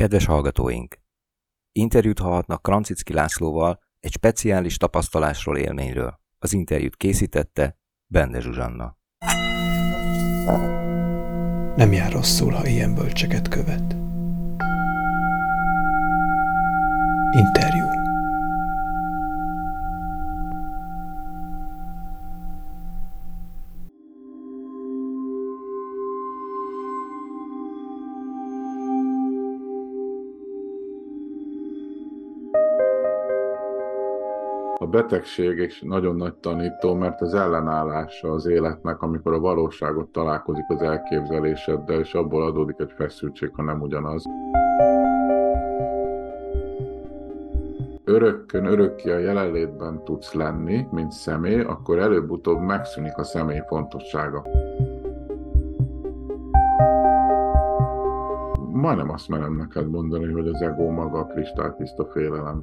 Kedves hallgatóink! Interjút hallhatnak Krancicki Lászlóval egy speciális tapasztalásról, élményről. Az interjút készítette Bende Zsuzsanna. Nem jár rosszul, ha ilyen bölcseket követ. Interjú. Betegség és nagyon nagy tanító, mert az ellenállása az életnek, amikor a valóságot találkozik az elképzeléseddel, és abból adódik egy feszültség, ha nem ugyanaz. Örökkön, örökké a jelenlétben tudsz lenni, mint személy, akkor előbb-utóbb megszűnik a személy fontossága. Majdnem azt merem neked mondani, hogy az ego maga a kristálytiszta félelem.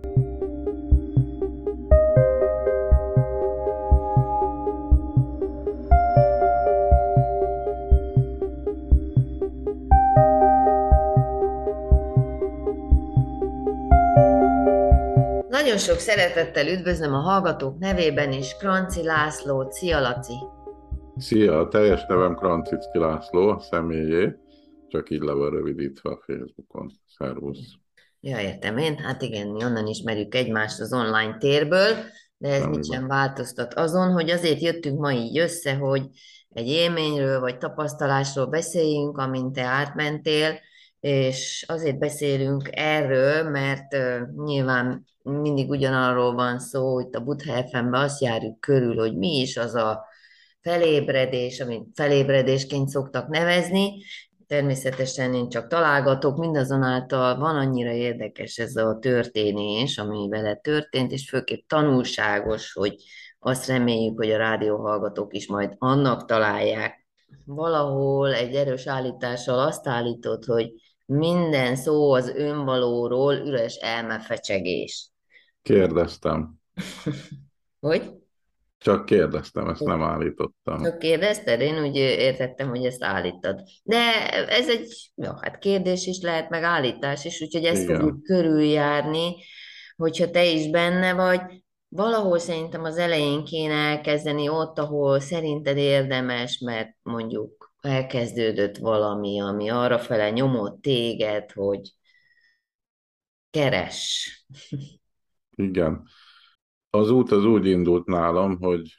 Nagyon sok szeretettel üdvözlöm a hallgatók nevében is Kranci László, Szia Laci! Szia, a teljes nevem Krancicki László, a személyé, csak így le van rövidítve a Facebookon. Szervusz! Ja, értem én. Hát igen, mi onnan ismerjük egymást az online térből, de ez mit sem változtat azon, hogy azért jöttünk ma így össze, hogy egy élményről vagy tapasztalásról beszéljünk, amint te átmentél, és azért beszélünk erről, mert nyilván mindig ugyanarról van szó, hogy a Buddha fm azt járjuk körül, hogy mi is az a felébredés, amit felébredésként szoktak nevezni, Természetesen én csak találgatok, mindazonáltal van annyira érdekes ez a történés, ami vele történt, és főképp tanulságos, hogy azt reméljük, hogy a rádióhallgatók is majd annak találják. Valahol egy erős állítással azt állított, hogy minden szó az önvalóról üres elmefecsegés. Kérdeztem. hogy? Csak kérdeztem, ezt nem állítottam. Csak kérdezted? Én úgy értettem, hogy ezt állítod. De ez egy, jó, hát kérdés is lehet, meg állítás is, úgyhogy ezt Igen. fogjuk körüljárni, hogyha te is benne vagy. Valahol szerintem az elején kéne elkezdeni ott, ahol szerinted érdemes, mert mondjuk elkezdődött valami, ami arra fele nyomott téged, hogy keres. Igen. Az út az úgy indult nálam, hogy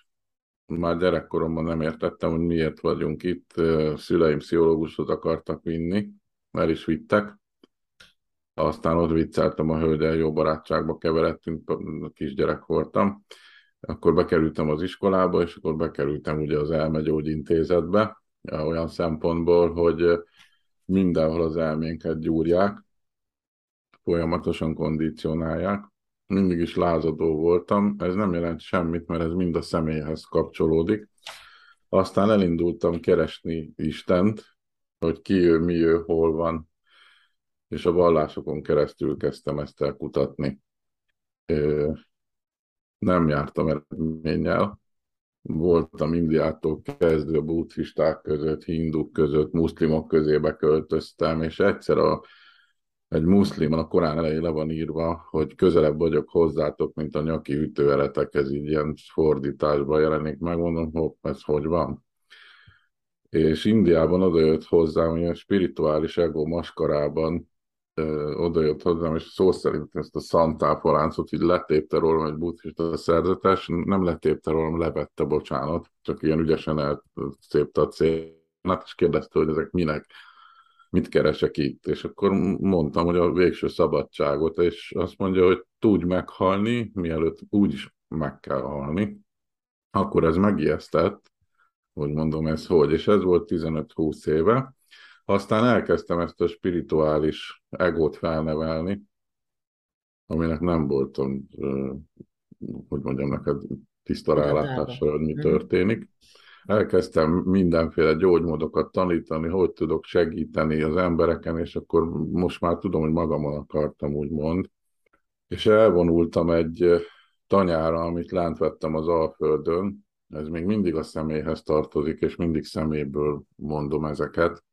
már gyerekkoromban nem értettem, hogy miért vagyunk itt. Szüleim pszichológushoz akartak vinni, el is vittek. Aztán ott vicceltem a hölgyel, jó barátságba keveredtünk, kisgyerek voltam. Akkor bekerültem az iskolába, és akkor bekerültem ugye az elmegyógyintézetbe, olyan szempontból, hogy mindenhol az elménket gyúrják, folyamatosan kondicionálják, mindig is lázadó voltam, ez nem jelent semmit, mert ez mind a személyhez kapcsolódik. Aztán elindultam keresni Istent, hogy ki ő, mi ő, hol van, és a vallásokon keresztül kezdtem ezt elkutatni. Nem jártam eredménnyel, voltam Indiától kezdve buddhisták között, hinduk között, muszlimok közébe költöztem, és egyszer a egy muszlimon a Korán elején le van írva, hogy közelebb vagyok hozzátok, mint a nyaki ütőeretek, ez így ilyen fordításban jelenik meg, mondom, hopp, ez hogy van? És Indiában odajött hozzám, hogy a spirituális ego maskarában ö, odajött hozzám, és szó szerint ezt a szantáfoláncot így letépte rólam egy buddhista szerzetes, nem letépte rólam, levette, bocsánat, csak ilyen ügyesen elszépte a célnát, és kérdezte, hogy ezek minek mit keresek itt? És akkor mondtam, hogy a végső szabadságot, és azt mondja, hogy tudj meghalni, mielőtt úgy is meg kell halni. Akkor ez megijesztett, hogy mondom ez hogy, és ez volt 15-20 éve. Aztán elkezdtem ezt a spirituális egót felnevelni, aminek nem voltam, hogy mondjam neked, tiszta rálátásra, hogy mi mhm. történik elkezdtem mindenféle gyógymódokat tanítani, hogy tudok segíteni az embereken, és akkor most már tudom, hogy magamon akartam, úgymond. És elvonultam egy tanyára, amit lent vettem az Alföldön, ez még mindig a személyhez tartozik, és mindig szeméből mondom ezeket.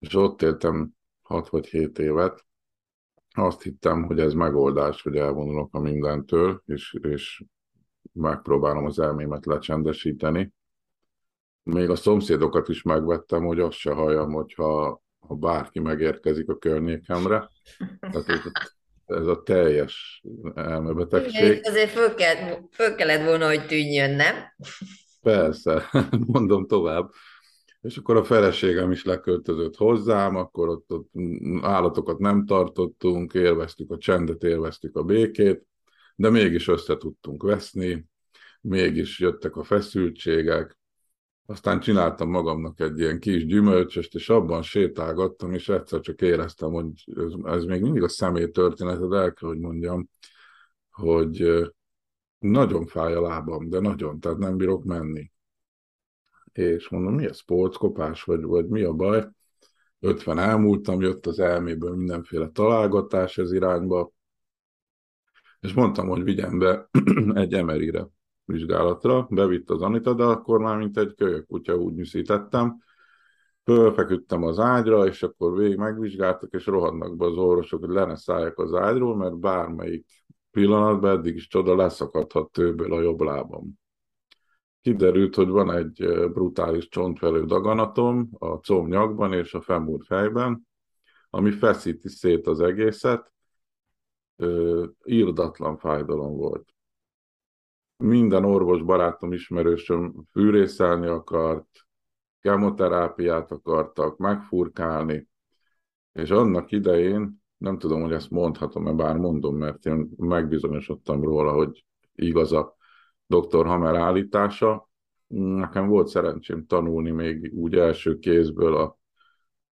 És ott éltem 6 vagy 7 évet, azt hittem, hogy ez megoldás, hogy elvonulok a mindentől, és, és megpróbálom az elmémet lecsendesíteni. Még a szomszédokat is megvettem, hogy azt se halljam, hogyha ha bárki megérkezik a környékemre. Tehát ez, ez a teljes elmebetegség. Azért föl, kell, föl kellett volna, hogy tűnjön, nem? Persze, mondom tovább. És akkor a feleségem is leköltözött hozzám, akkor ott, ott állatokat nem tartottunk, élveztük a csendet, élveztük a békét, de mégis össze tudtunk veszni, mégis jöttek a feszültségek, aztán csináltam magamnak egy ilyen kis gyümölcsöst, és abban sétálgattam, és egyszer csak éreztem, hogy ez, ez még mindig a személy de el kell, hogy mondjam, hogy nagyon fáj a lábam, de nagyon, tehát nem bírok menni. És mondom, mi a sportkopás, vagy, vagy mi a baj? 50 elmúltam, jött az elméből mindenféle találgatás ez irányba, és mondtam, hogy vigyem be egy emerire vizsgálatra, bevitt az Anita, de akkor már mint egy kölyök kutya úgy nyűszítettem. Fölfeküdtem az ágyra, és akkor végig megvizsgáltak, és rohadnak be az orvosok, hogy le ne szálljak az ágyról, mert bármelyik pillanatban eddig is csoda leszakadhat tőből a jobb lábam. Kiderült, hogy van egy brutális csontvelő daganatom a combnyakban és a femur fejben, ami feszíti szét az egészet, írdatlan fájdalom volt. Minden orvos barátom, ismerősöm fűrészelni akart, kemoterápiát akartak megfurkálni, és annak idején, nem tudom, hogy ezt mondhatom-e, bár mondom, mert én megbizonyosodtam róla, hogy igaz a dr. Hamer állítása. Nekem volt szerencsém tanulni még úgy első kézből a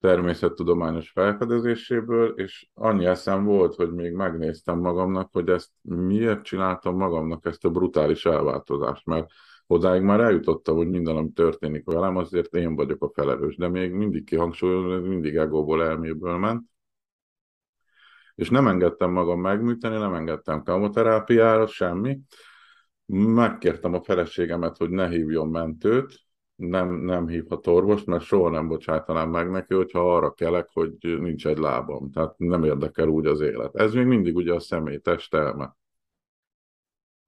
természettudományos felfedezéséből, és annyi eszem volt, hogy még megnéztem magamnak, hogy ezt miért csináltam magamnak ezt a brutális elváltozást, mert odáig már eljutottam, hogy minden, ami történik velem, azért én vagyok a felelős, de még mindig kihangsúlyozom, mindig egóból, elméből ment. És nem engedtem magam megműteni, nem engedtem kamoterápiára, semmi. Megkértem a feleségemet, hogy ne hívjon mentőt, nem, nem hívhat orvos, mert soha nem bocsátanám meg neki, hogyha arra kelek, hogy nincs egy lábam. Tehát nem érdekel úgy az élet. Ez még mindig ugye a személy testelme.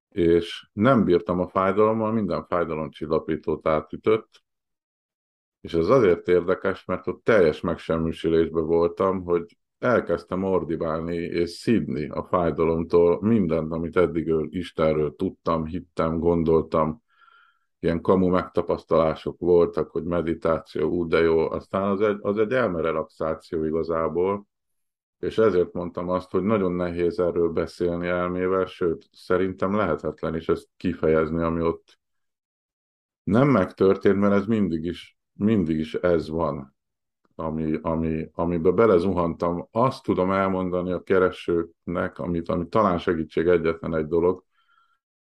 És nem bírtam a fájdalommal, minden fájdalomcsillapítót átütött, és ez azért érdekes, mert ott teljes megsemmisülésben voltam, hogy elkezdtem ordibálni és szidni a fájdalomtól mindent, amit eddig Istenről tudtam, hittem, gondoltam, ilyen kamu megtapasztalások voltak, hogy meditáció, úgy de jó, aztán az egy, az egy elmerelaxáció igazából, és ezért mondtam azt, hogy nagyon nehéz erről beszélni elmével, sőt, szerintem lehetetlen is ezt kifejezni, ami ott nem megtörtént, mert ez mindig is, mindig is ez van, ami, ami, amiben belezuhantam. Azt tudom elmondani a keresőknek, amit, ami talán segítség egyetlen egy dolog,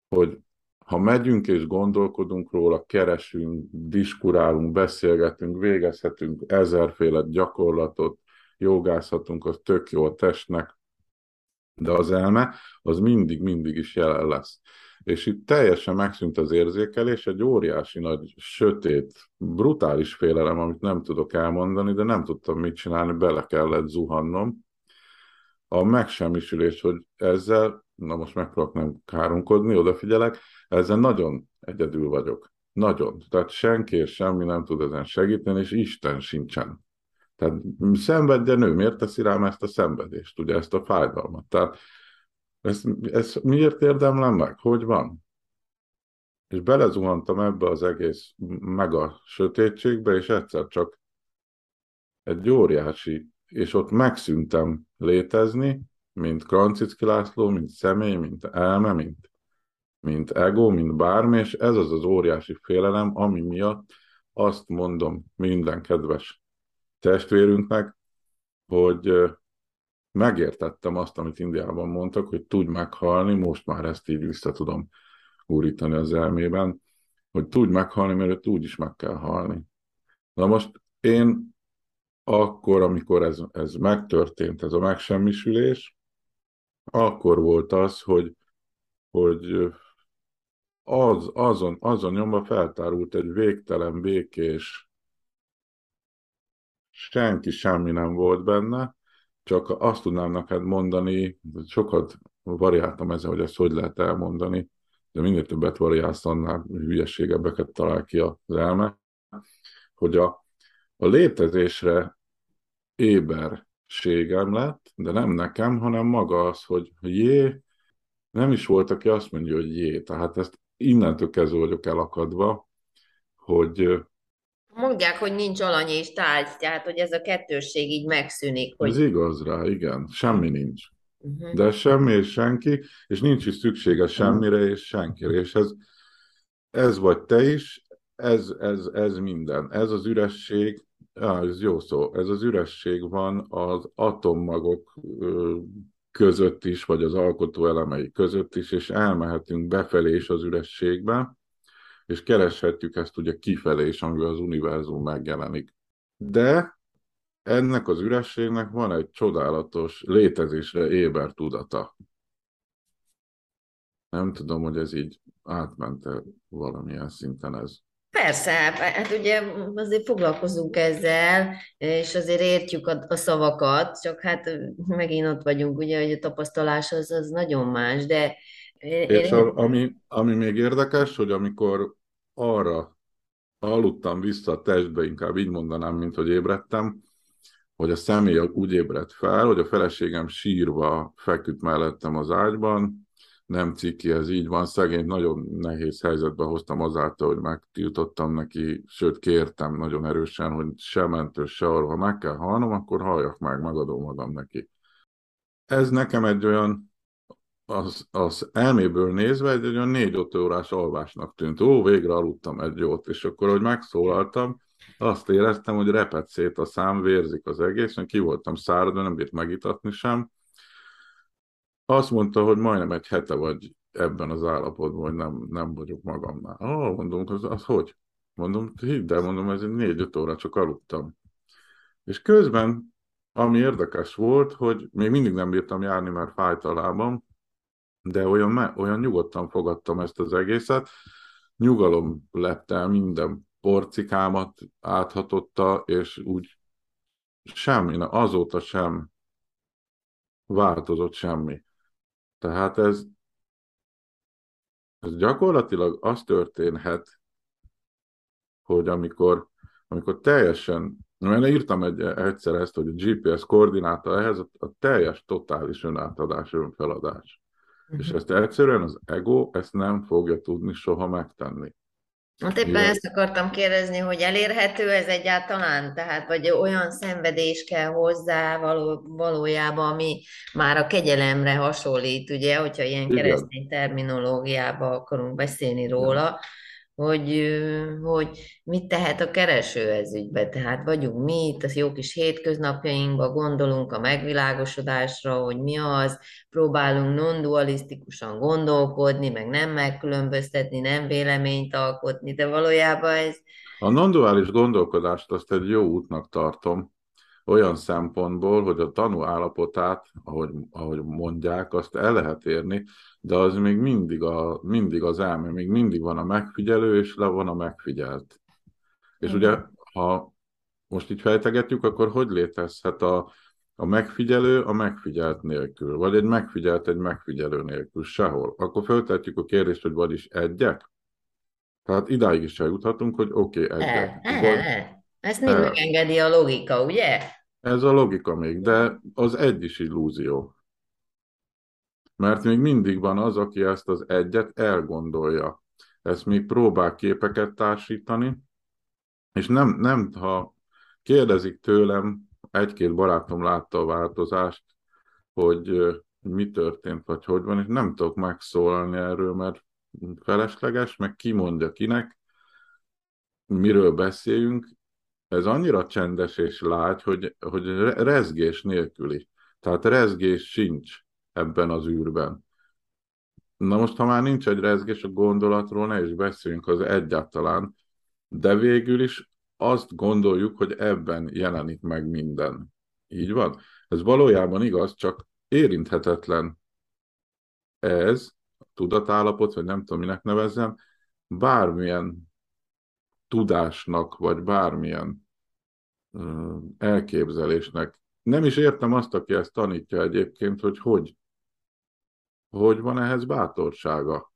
hogy ha megyünk és gondolkodunk róla, keresünk, diskurálunk, beszélgetünk, végezhetünk ezerféle gyakorlatot, jogázhatunk, az tök jó a testnek, de az elme az mindig-mindig is jelen lesz. És itt teljesen megszűnt az érzékelés, egy óriási nagy, sötét, brutális félelem, amit nem tudok elmondani, de nem tudtam mit csinálni, bele kellett zuhannom. A megsemmisülés, hogy ezzel, na most megpróbálok nem kárunkodni, odafigyelek, ezzel nagyon egyedül vagyok. Nagyon. Tehát senki és semmi nem tud ezen segíteni, és Isten sincsen. Tehát szenvedje nő, miért teszi rám ezt a szenvedést, ugye ezt a fájdalmat? Tehát ezt, ezt miért érdemlem meg? Hogy van? És belezuhantam ebbe az egész mega sötétségbe, és egyszer csak egy óriási, és ott megszűntem létezni, mint Krancicki László, mint személy, mint elme, mint mint ego, mint bármi, és ez az az óriási félelem, ami miatt azt mondom minden kedves testvérünknek, hogy megértettem azt, amit Indiában mondtak, hogy tudj meghalni, most már ezt így vissza tudom úrítani az elmében, hogy tudj meghalni, mert úgy is meg kell halni. Na most én akkor, amikor ez, ez megtörtént, ez a megsemmisülés, akkor volt az, hogy, hogy az, azon, azon nyomban feltárult egy végtelen békés, senki semmi nem volt benne, csak azt tudnám neked mondani, sokat variáltam ezzel, hogy ezt hogy lehet elmondani, de minél többet variálsz, annál hülyeségebbeket talál ki az elme, hogy a, a létezésre éberségem lett, de nem nekem, hanem maga az, hogy jé, nem is volt, aki azt mondja, hogy jé. Tehát ezt innentől kezdve vagyok elakadva, hogy Mondják, hogy nincs alany és tárgy, tehát hogy ez a kettősség így megszűnik. Hogy... Ez igaz rá, igen. Semmi nincs. Uh-huh. De semmi és senki, és nincs is szüksége semmire és senkire. És ez, ez vagy te is, ez, ez, ez minden. Ez az üresség, á, ez jó szó, ez az üresség van az atommagok között is, vagy az alkotó elemei között is, és elmehetünk befelé is az ürességbe, és kereshetjük ezt ugye kifelé is, amivel az univerzum megjelenik. De ennek az ürességnek van egy csodálatos létezésre éber tudata. Nem tudom, hogy ez így átmente valamilyen szinten ez. Persze, hát ugye azért foglalkozunk ezzel, és azért értjük a, a szavakat, csak hát megint ott vagyunk, ugye, hogy a tapasztalás az, az nagyon más, de... És a, ami, ami még érdekes, hogy amikor arra aludtam vissza a testbe, inkább így mondanám, mint hogy ébredtem, hogy a személy úgy ébredt fel, hogy a feleségem sírva feküdt mellettem az ágyban, nem ciki, ez így van, szegény nagyon nehéz helyzetbe hoztam azáltal, hogy megtiltottam neki, sőt kértem nagyon erősen, hogy se mentő, se arra, ha meg kell halnom, akkor halljak meg, megadom magam neki. Ez nekem egy olyan, az, az elméből nézve egy olyan négy-öt órás alvásnak tűnt. Ó, végre aludtam egy jót, és akkor, hogy megszólaltam, azt éreztem, hogy repet szét a szám, vérzik az egész, ki voltam száradva, nem bírt megitatni sem, azt mondta, hogy majdnem egy hete vagy ebben az állapotban, hogy nem, nem vagyok magamnál. Ó, mondom, az, az hogy? Mondom, hidd el, mondom, ez négy-öt óra csak aludtam. És közben, ami érdekes volt, hogy még mindig nem bírtam járni, mert fájt a lábam, de olyan, olyan nyugodtan fogadtam ezt az egészet, nyugalom lepte el minden porcikámat, áthatotta, és úgy semmi, azóta sem változott semmi. Tehát ez, ez gyakorlatilag az történhet, hogy amikor, amikor teljesen, mert írtam egy, egyszer ezt, hogy a GPS koordináta ehhez a, a teljes, totális önátadás, önfeladás. Uh-huh. És ezt egyszerűen az ego ezt nem fogja tudni soha megtenni. Hát éppen Igen. ezt akartam kérdezni, hogy elérhető ez egyáltalán? Tehát, vagy olyan szenvedés kell hozzá való, valójában, ami már a kegyelemre hasonlít, ugye, hogyha ilyen Igen. keresztény terminológiába akarunk beszélni róla. Hogy, hogy mit tehet a kereső ez ügybe. Tehát vagyunk mi itt, az jó kis hétköznapjainkban gondolunk a megvilágosodásra, hogy mi az, próbálunk non-dualisztikusan gondolkodni, meg nem megkülönböztetni, nem véleményt alkotni, de valójában ez... A non-duális gondolkodást azt egy jó útnak tartom, olyan szempontból, hogy a tanú állapotát, ahogy, ahogy mondják, azt el lehet érni, de az még mindig, a, mindig az elme, még mindig van a megfigyelő, és le van a megfigyelt. És mm. ugye, ha most így fejtegetjük, akkor hogy létezhet a, a megfigyelő a megfigyelt nélkül, vagy egy megfigyelt egy megfigyelő nélkül, sehol. Akkor feltetjük a kérdést, hogy vagy is egyek? Tehát idáig is eljuthatunk, hogy oké, okay, egyek. E, e, e. Ezt még megengedi a logika, ugye? Ez a logika még, de az egy is illúzió. Mert még mindig van az, aki ezt az egyet elgondolja. Ezt még próbál képeket társítani, és nem, nem ha kérdezik tőlem, egy-két barátom látta a változást, hogy mi történt, vagy hogy van, és nem tudok megszólalni erről, mert felesleges, meg ki mondja kinek, miről beszéljünk, ez annyira csendes és lágy, hogy, hogy rezgés nélküli. Tehát rezgés sincs ebben az űrben. Na most, ha már nincs egy rezgés a gondolatról, ne is beszéljünk az egyáltalán, de végül is azt gondoljuk, hogy ebben jelenik meg minden. Így van? Ez valójában igaz, csak érinthetetlen ez, tudatállapot, vagy nem tudom, minek nevezzem, bármilyen tudásnak, vagy bármilyen elképzelésnek nem is értem azt, aki ezt tanítja egyébként, hogy hogy, hogy van ehhez bátorsága.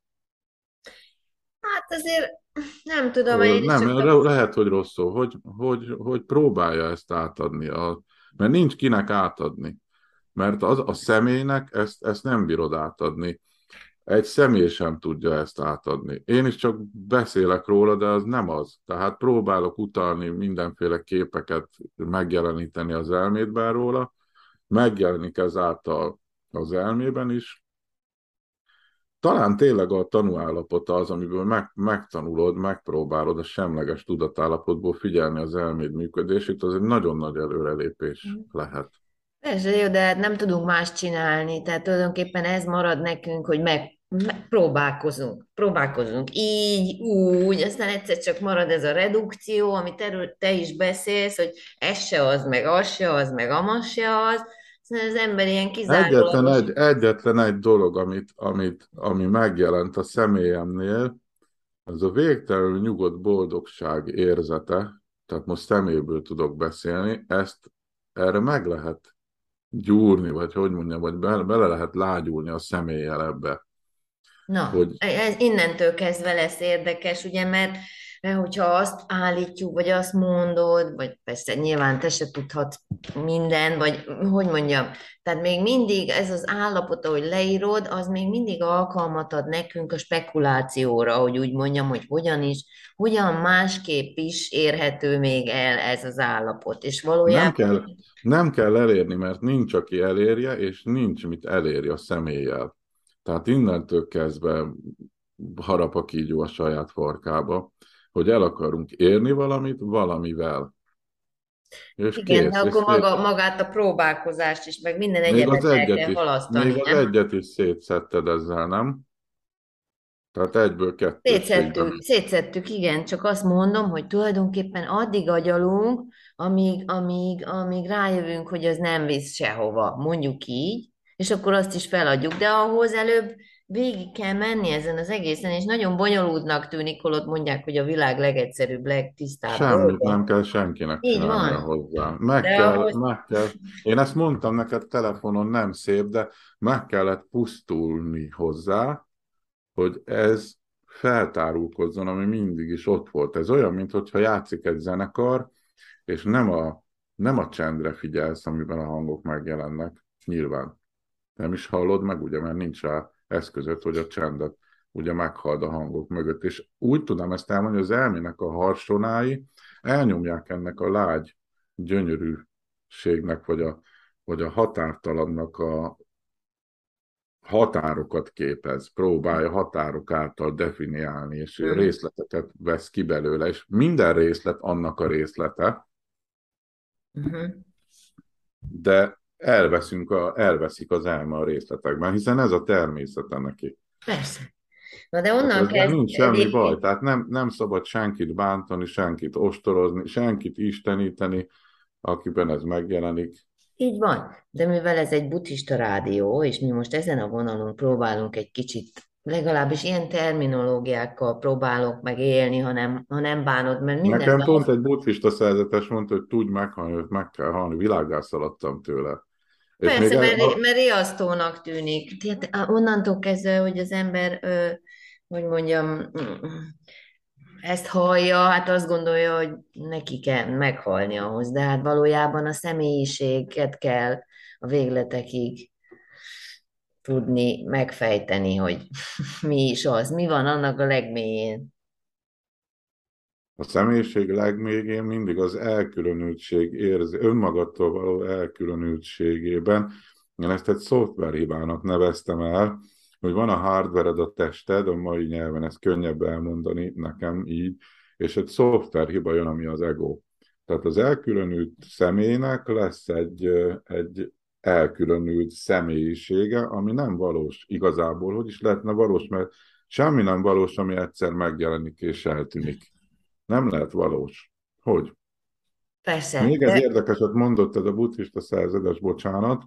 Hát azért nem tudom, én Nem, csak le, lehet, hogy rossz szó, hogy, hogy, hogy próbálja ezt átadni, a, mert nincs kinek átadni. Mert az, a személynek ezt, ezt nem bírod átadni. Egy személy sem tudja ezt átadni. Én is csak beszélek róla, de az nem az. Tehát próbálok utalni mindenféle képeket, megjeleníteni az elmédben róla, megjelenik ezáltal az elmében is. Talán tényleg a tanúállapota az, amiből meg, megtanulod, megpróbálod a semleges tudatállapotból figyelni az elméd működését, az egy nagyon nagy előrelépés Mm. lehet. Persze, jó, de hát nem tudunk más csinálni, tehát tulajdonképpen ez marad nekünk, hogy meg, meg próbálkozunk, próbálkozunk így, úgy, aztán egyszer csak marad ez a redukció, amit erről te is beszélsz, hogy ez se az, meg az se az, meg amaz se az, szóval az ember ilyen Egyetlen kizárólagos. egy, egyetlen egy dolog, amit, amit, ami megjelent a személyemnél, az a végtelenül nyugodt boldogság érzete, tehát most személyből tudok beszélni, ezt erre meg lehet gyúrni, vagy hogy mondjam, vagy bele, bele lehet lágyulni a személlyel ebbe. Na, Hogy ez innentől kezdve lesz érdekes, ugye, mert, mert hogyha azt állítjuk, vagy azt mondod, vagy persze nyilván te se tudhatsz minden, vagy hogy mondjam, tehát még mindig ez az állapot, ahogy leírod, az még mindig alkalmat ad nekünk a spekulációra, hogy úgy mondjam, hogy hogyan is, hogyan másképp is érhető még el ez az állapot, és nem valójában kell, nem kell elérni, mert nincs, aki elérje, és nincs, mit eléri a személlyel. Tehát innentől kezdve harap a kígyó a saját farkába, hogy el akarunk érni valamit valamivel. És igen, kész. de akkor szét, maga, magát a próbálkozást is, meg minden egyebet az el egyet kell is, halasztani, még az nem? egyet is szétszedted ezzel, nem? Tehát egyből kettősségben. Szétszettük, szétszettük, igen, csak azt mondom, hogy tulajdonképpen addig agyalunk, amíg, amíg, amíg rájövünk, hogy az nem visz sehova, mondjuk így, és akkor azt is feladjuk, de ahhoz előbb végig kell menni ezen az egészen, és nagyon bonyolultnak tűnik, holott mondják, hogy a világ legegyszerűbb, legtisztább Semmit dolga. nem kell senkinek Így van. hozzá. Meg De kell, ahhoz, meg kell. Én ezt mondtam neked telefonon, nem szép, de meg kellett pusztulni hozzá, hogy ez feltárulkozzon, ami mindig is ott volt. Ez olyan, mintha játszik egy zenekar, és nem a, nem a csendre figyelsz, amiben a hangok megjelennek, nyilván. Nem is hallod meg, ugye, mert nincs rá eszközött, hogy a csendet ugye meghald a hangok mögött. És úgy tudom ezt elmondani, hogy az elmének a harsonái elnyomják ennek a lágy gyönyörűségnek, vagy a, vagy a határtalannak a határokat képez, próbálja határok által definiálni, és Mhm. részleteket vesz ki belőle, és minden részlet annak a részlete, uh-huh. de elveszünk a, elveszik az elme a részletekben, hiszen ez a természete neki. Persze. Na de Tehát onnan ezzel kezd nincs semmi baj, tehát nem, nem szabad senkit bántani, senkit ostorozni, senkit isteníteni, akiben ez megjelenik. így van, de mivel ez egy buddhista rádió, és mi most ezen a vonalon próbálunk egy kicsit, legalábbis ilyen terminológiákkal próbálok meg élni, ha nem, ha nem bánod, mert Nekem mindenben pont egy buddhista szerzetes mondta, hogy tudj meghalni, hogy meg kell halni, világgá szaladtam tőle. Persze, mert, mert riasztónak tűnik. Tehát onnantól kezdve, hogy az ember, hogy mondjam, ezt hallja, hát azt gondolja, hogy neki kell meghalni ahhoz, de hát valójában a személyiséget kell a végletekig tudni megfejteni, hogy mi is az, mi van annak a legmélyén. A személyiség legmégén mindig az elkülönültség érzi, önmagadtól való elkülönültségében. Én ezt egy szoftverhibának neveztem el, hogy van a hardvered a tested, a mai nyelven ezt könnyebb elmondani nekem így, és egy szoftverhiba jön, ami az ego. Tehát az elkülönült személynek lesz egy, egy elkülönült személyisége, ami nem valós igazából. Hogy is lehetne valós, mert semmi nem valós, ami egyszer megjelenik és eltűnik. Nem lehet valós. Hogy? Persze, Még ez de érdekeset mondott ez a buddhista szerzetes, bocsánat,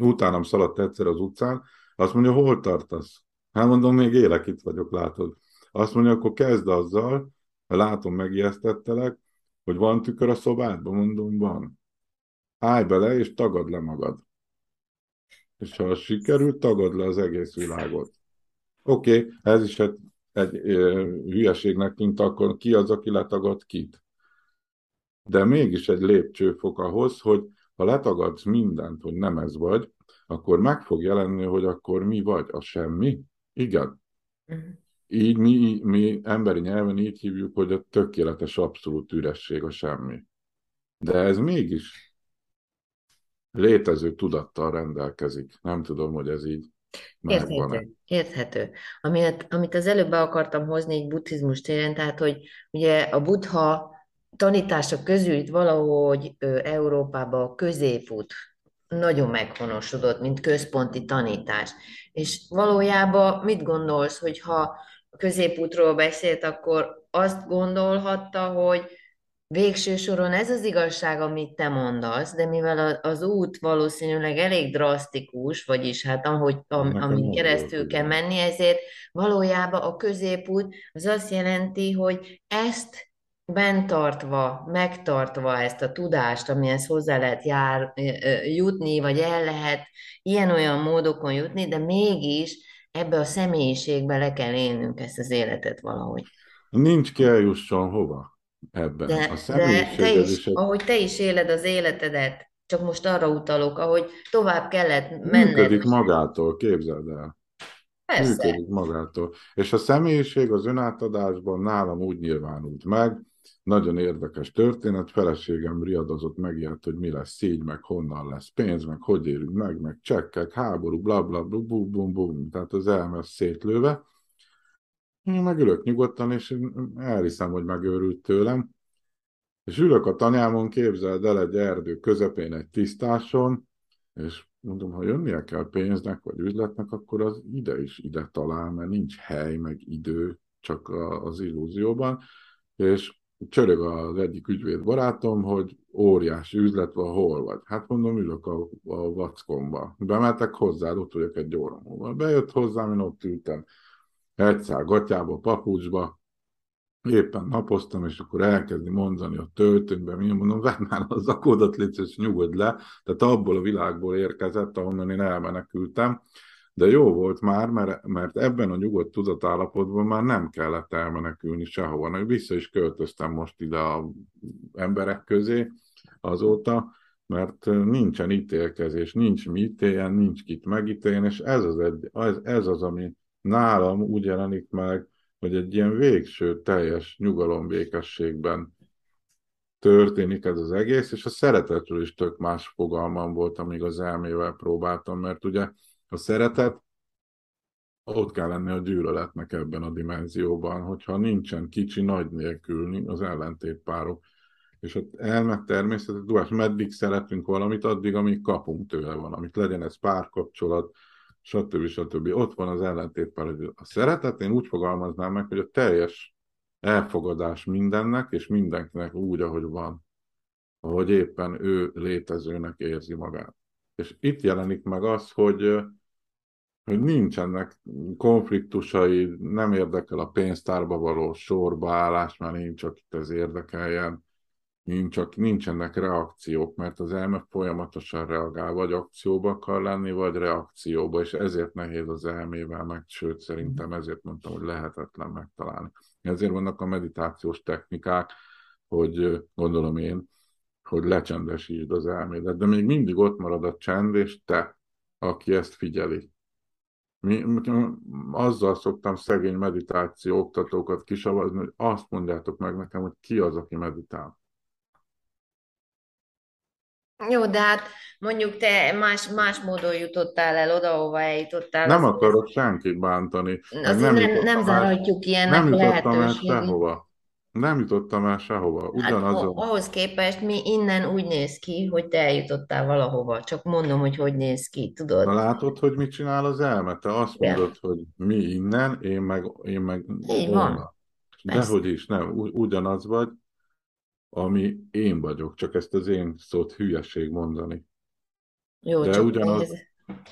utánam szaladt egyszer az utcán, azt mondja, hol tartasz? Hát mondom, még élek, itt vagyok, látod. Azt mondja, akkor kezd azzal, ha látom, megijesztettelek, hogy van tükör a szobádban, mondom, van. állj bele, és tagad le magad. És ha sikerült, tagad le az egész világot. Oké, okay, ez is egy, egy hülyeségnek tűnt, akkor ki az, aki letagad kit? De mégis egy lépcsőfok ahhoz, hogy ha letagadsz mindent, hogy nem ez vagy, akkor meg fog jelenni, hogy akkor mi vagy, a semmi. Igen. Uh-huh. Így mi, mi emberi nyelven így hívjuk, hogy a tökéletes abszolút üresség a semmi. De ez mégis létező tudattal rendelkezik. Nem tudom, hogy ez így Érthető, érthető. Amit, amit az előbb be akartam hozni egy buddhizmus téren, tehát, hogy ugye a buddha tanítása közül itt valahogy Európában a középút nagyon meghonosodott, mint központi tanítás. És valójában mit gondolsz, hogy ha a középútról beszélt, akkor azt gondolhatta, hogy végső soron ez az igazság, amit te mondasz, de mivel az út valószínűleg elég drasztikus, vagyis hát ahogy, am, amin keresztül kell menni, ezért valójában a középút az azt jelenti, hogy ezt bent tartva, megtartva ezt a tudást, amihez hozzá lehet jár, jutni, vagy el lehet ilyen-olyan módokon jutni, de mégis ebbe a személyiségbe le kell élnünk ezt az életet valahogy. Nincs ki eljusson hova ebben. De, a de te is, ahogy te is éled az életedet, csak most arra utalok, ahogy tovább kellett menned. Működik magától, képzeld el. Persze. Működik magától. És a személyiség az önátadásban nálam úgy nyilvánult meg, nagyon érdekes történet, feleségem riadozott megijedt, hogy mi lesz így, meg honnan lesz pénz, meg hogy érünk meg, meg csekkek, háború, bla bla bla, bum bum bum, tehát az elmes szétlőve. Én meg ülök nyugodtan, és elhiszem, hogy megőrült tőlem. És ülök a tanyámon, képzeld el egy erdő közepén egy tisztáson, és mondom, ha jönnie kell pénznek, vagy üzletnek, akkor az ide is ide talál, mert nincs hely, meg idő, csak az illúzióban. És csörög az egyik ügyvéd barátom, hogy óriási üzlet van, hol vagy. Hát mondom, ülök a, a vackomba. Bemetek hozzá, ott vagyok egy óra múlva. Bejött hozzám, én ott ültem egyszer gatyába, papucsba, éppen napoztam, és akkor elkezdi mondani a töltőnkben, mi mondom, vedd már az akódat, légy, és nyugodj le. Tehát abból a világból érkezett, ahonnan én elmenekültem de jó volt már, mert, mert ebben a nyugodt tudatállapotban már nem kellett elmenekülni sehova. Vissza is költöztem most ide a emberek közé azóta, mert nincsen ítélkezés, nincs mi ítéljen, nincs kit megítéljen, és ez az, egy, ez, ez az, ami nálam úgy jelenik meg, hogy egy ilyen végső, teljes nyugalombékességben történik ez az egész, és a szeretetről is tök más fogalmam volt, amíg az elmével próbáltam, mert ugye a szeretet, ott kell lenni a gyűlöletnek ebben a dimenzióban, hogyha nincsen kicsi nagy nélkül az ellentétpárok. És ott elmet természetes tudás, meddig szeretünk valamit, addig, amíg kapunk tőle valamit. Legyen ez párkapcsolat, stb. stb. Ott van az ellentétpár. A szeretet, én úgy fogalmaznám meg, hogy a teljes elfogadás mindennek, és mindenkinek úgy, ahogy van. Ahogy éppen ő létezőnek érzi magát. És itt jelenik meg az, hogy, hogy nincsenek konfliktusai, nem érdekel a pénztárba való sorbaállás, mert nincs, csak itt ez érdekeljen, nincs, csak nincsenek reakciók, mert az elme folyamatosan reagál, vagy akcióba akar lenni, vagy reakcióba, és ezért nehéz az elmével meg, sőt szerintem ezért mondtam, hogy lehetetlen megtalálni. Ezért vannak a meditációs technikák, hogy gondolom én, hogy lecsendesítsd az elmédet, de még mindig ott marad a csend, és te, aki ezt figyeli. Mi, azzal szoktam szegény meditáció oktatókat kisavazni, hogy azt mondjátok meg nekem, hogy ki az, aki meditál. Jó, de hát mondjuk te más, más módon jutottál el oda, ahova eljutottál. Nem akarok senkit bántani. Azért nem, nem, nem zárhatjuk ilyennek nem jutottam el sehova. Nem jutottam el sehova. Ugyanaz hát, ahhoz képest mi innen úgy néz ki, hogy te eljutottál valahova. Csak mondom, hogy hogy néz ki, tudod? Na látod, hogy mit csinál az elme? Te azt ja. mondod, hogy mi innen, én meg, én meg Így van. Dehogy is, nem. Ugyanaz vagy, ami én vagyok. Csak ezt az én szót hülyeség mondani. Jó, De csak ugyanaz... ehhez,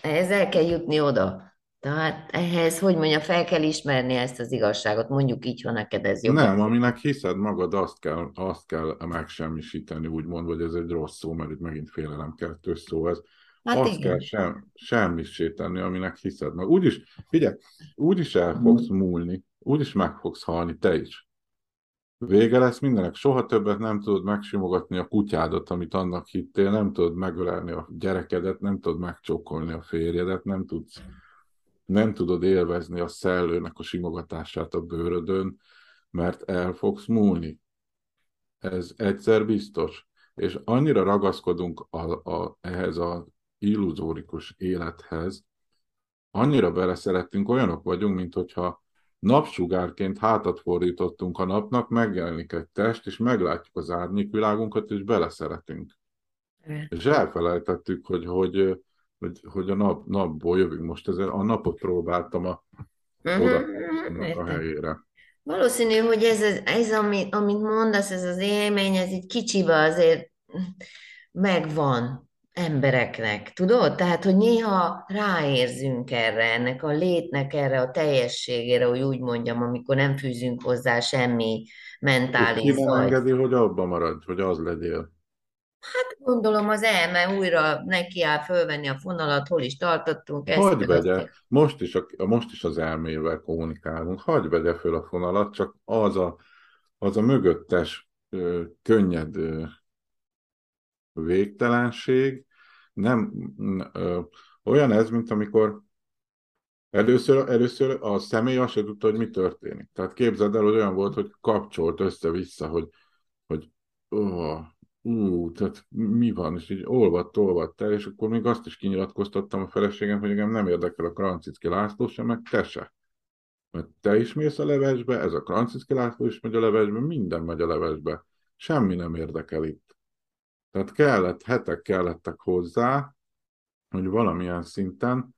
ehhez el kell jutni oda. Tehát ehhez, hogy mondja, fel kell ismerni ezt az igazságot, mondjuk így, ha neked ez jobb. Nem, aminek hiszed magad, azt kell, azt kell megsemmisíteni, úgymond, hogy ez egy rossz szó, mert itt megint félelem-keltős szó ez. Hát azt igen. kell sem, semmisíteni, aminek hiszed meg. Úgyis, figyelj, úgyis el fogsz múlni, úgyis meg fogsz halni, te is. Vége lesz mindenek. Soha többet nem tudod megsimogatni a kutyádat, amit annak hittél, nem tudod megölelni a gyerekedet, nem tudod megcsókolni a férjedet, nem tudsz nem tudod élvezni a szellőnek a simogatását a bőrödön, mert el fogsz múlni. Ez egyszer biztos. És annyira ragaszkodunk a, a, ehhez az illuzórikus élethez, annyira beleszerettünk, olyanok vagyunk, mint hogyha napsugárként hátat fordítottunk a napnak, megjelenik egy test, és meglátjuk az árnyékvilágunkat, és beleszeretünk. És elfelejtettük, hogy, hogy hogy, hogy a nap, napból jövünk. Most ezzel a napot próbáltam a, uh-huh, oda a helyére. Valószínű, hogy ez, ez, ez amit, amit mondasz, ez az élmény, ez egy kicsibe azért megvan embereknek, tudod? Tehát, hogy néha ráérzünk erre, ennek a létnek erre a teljességére, hogy úgy mondjam, amikor nem fűzünk hozzá semmi mentális És ki engedi, hogy abba maradj, hogy az legyél? Hát gondolom az elme újra neki áll fölvenni a fonalat, hol is tartottunk. Ezt Hagy vegye, most is, a, most is az elmével kommunikálunk, hagy vegye föl a fonalat, csak az a, az a mögöttes, ö, könnyed ö, végtelenség, nem ö, olyan ez, mint amikor először, először a személy azt sem tudta, hogy mi történik. Tehát képzeld el, hogy olyan volt, hogy kapcsolt össze-vissza, hogy, hogy oh, ú, tehát mi van, és így olvadt, olvadt el, és akkor még azt is kinyilatkoztattam a feleségem, hogy engem nem érdekel a Krancicki László sem, meg te se. Mert te is mész a levesbe, ez a Krancicki László is megy a levesbe, minden megy a levesbe. Semmi nem érdekel itt. Tehát kellett, hetek kellettek hozzá, hogy valamilyen szinten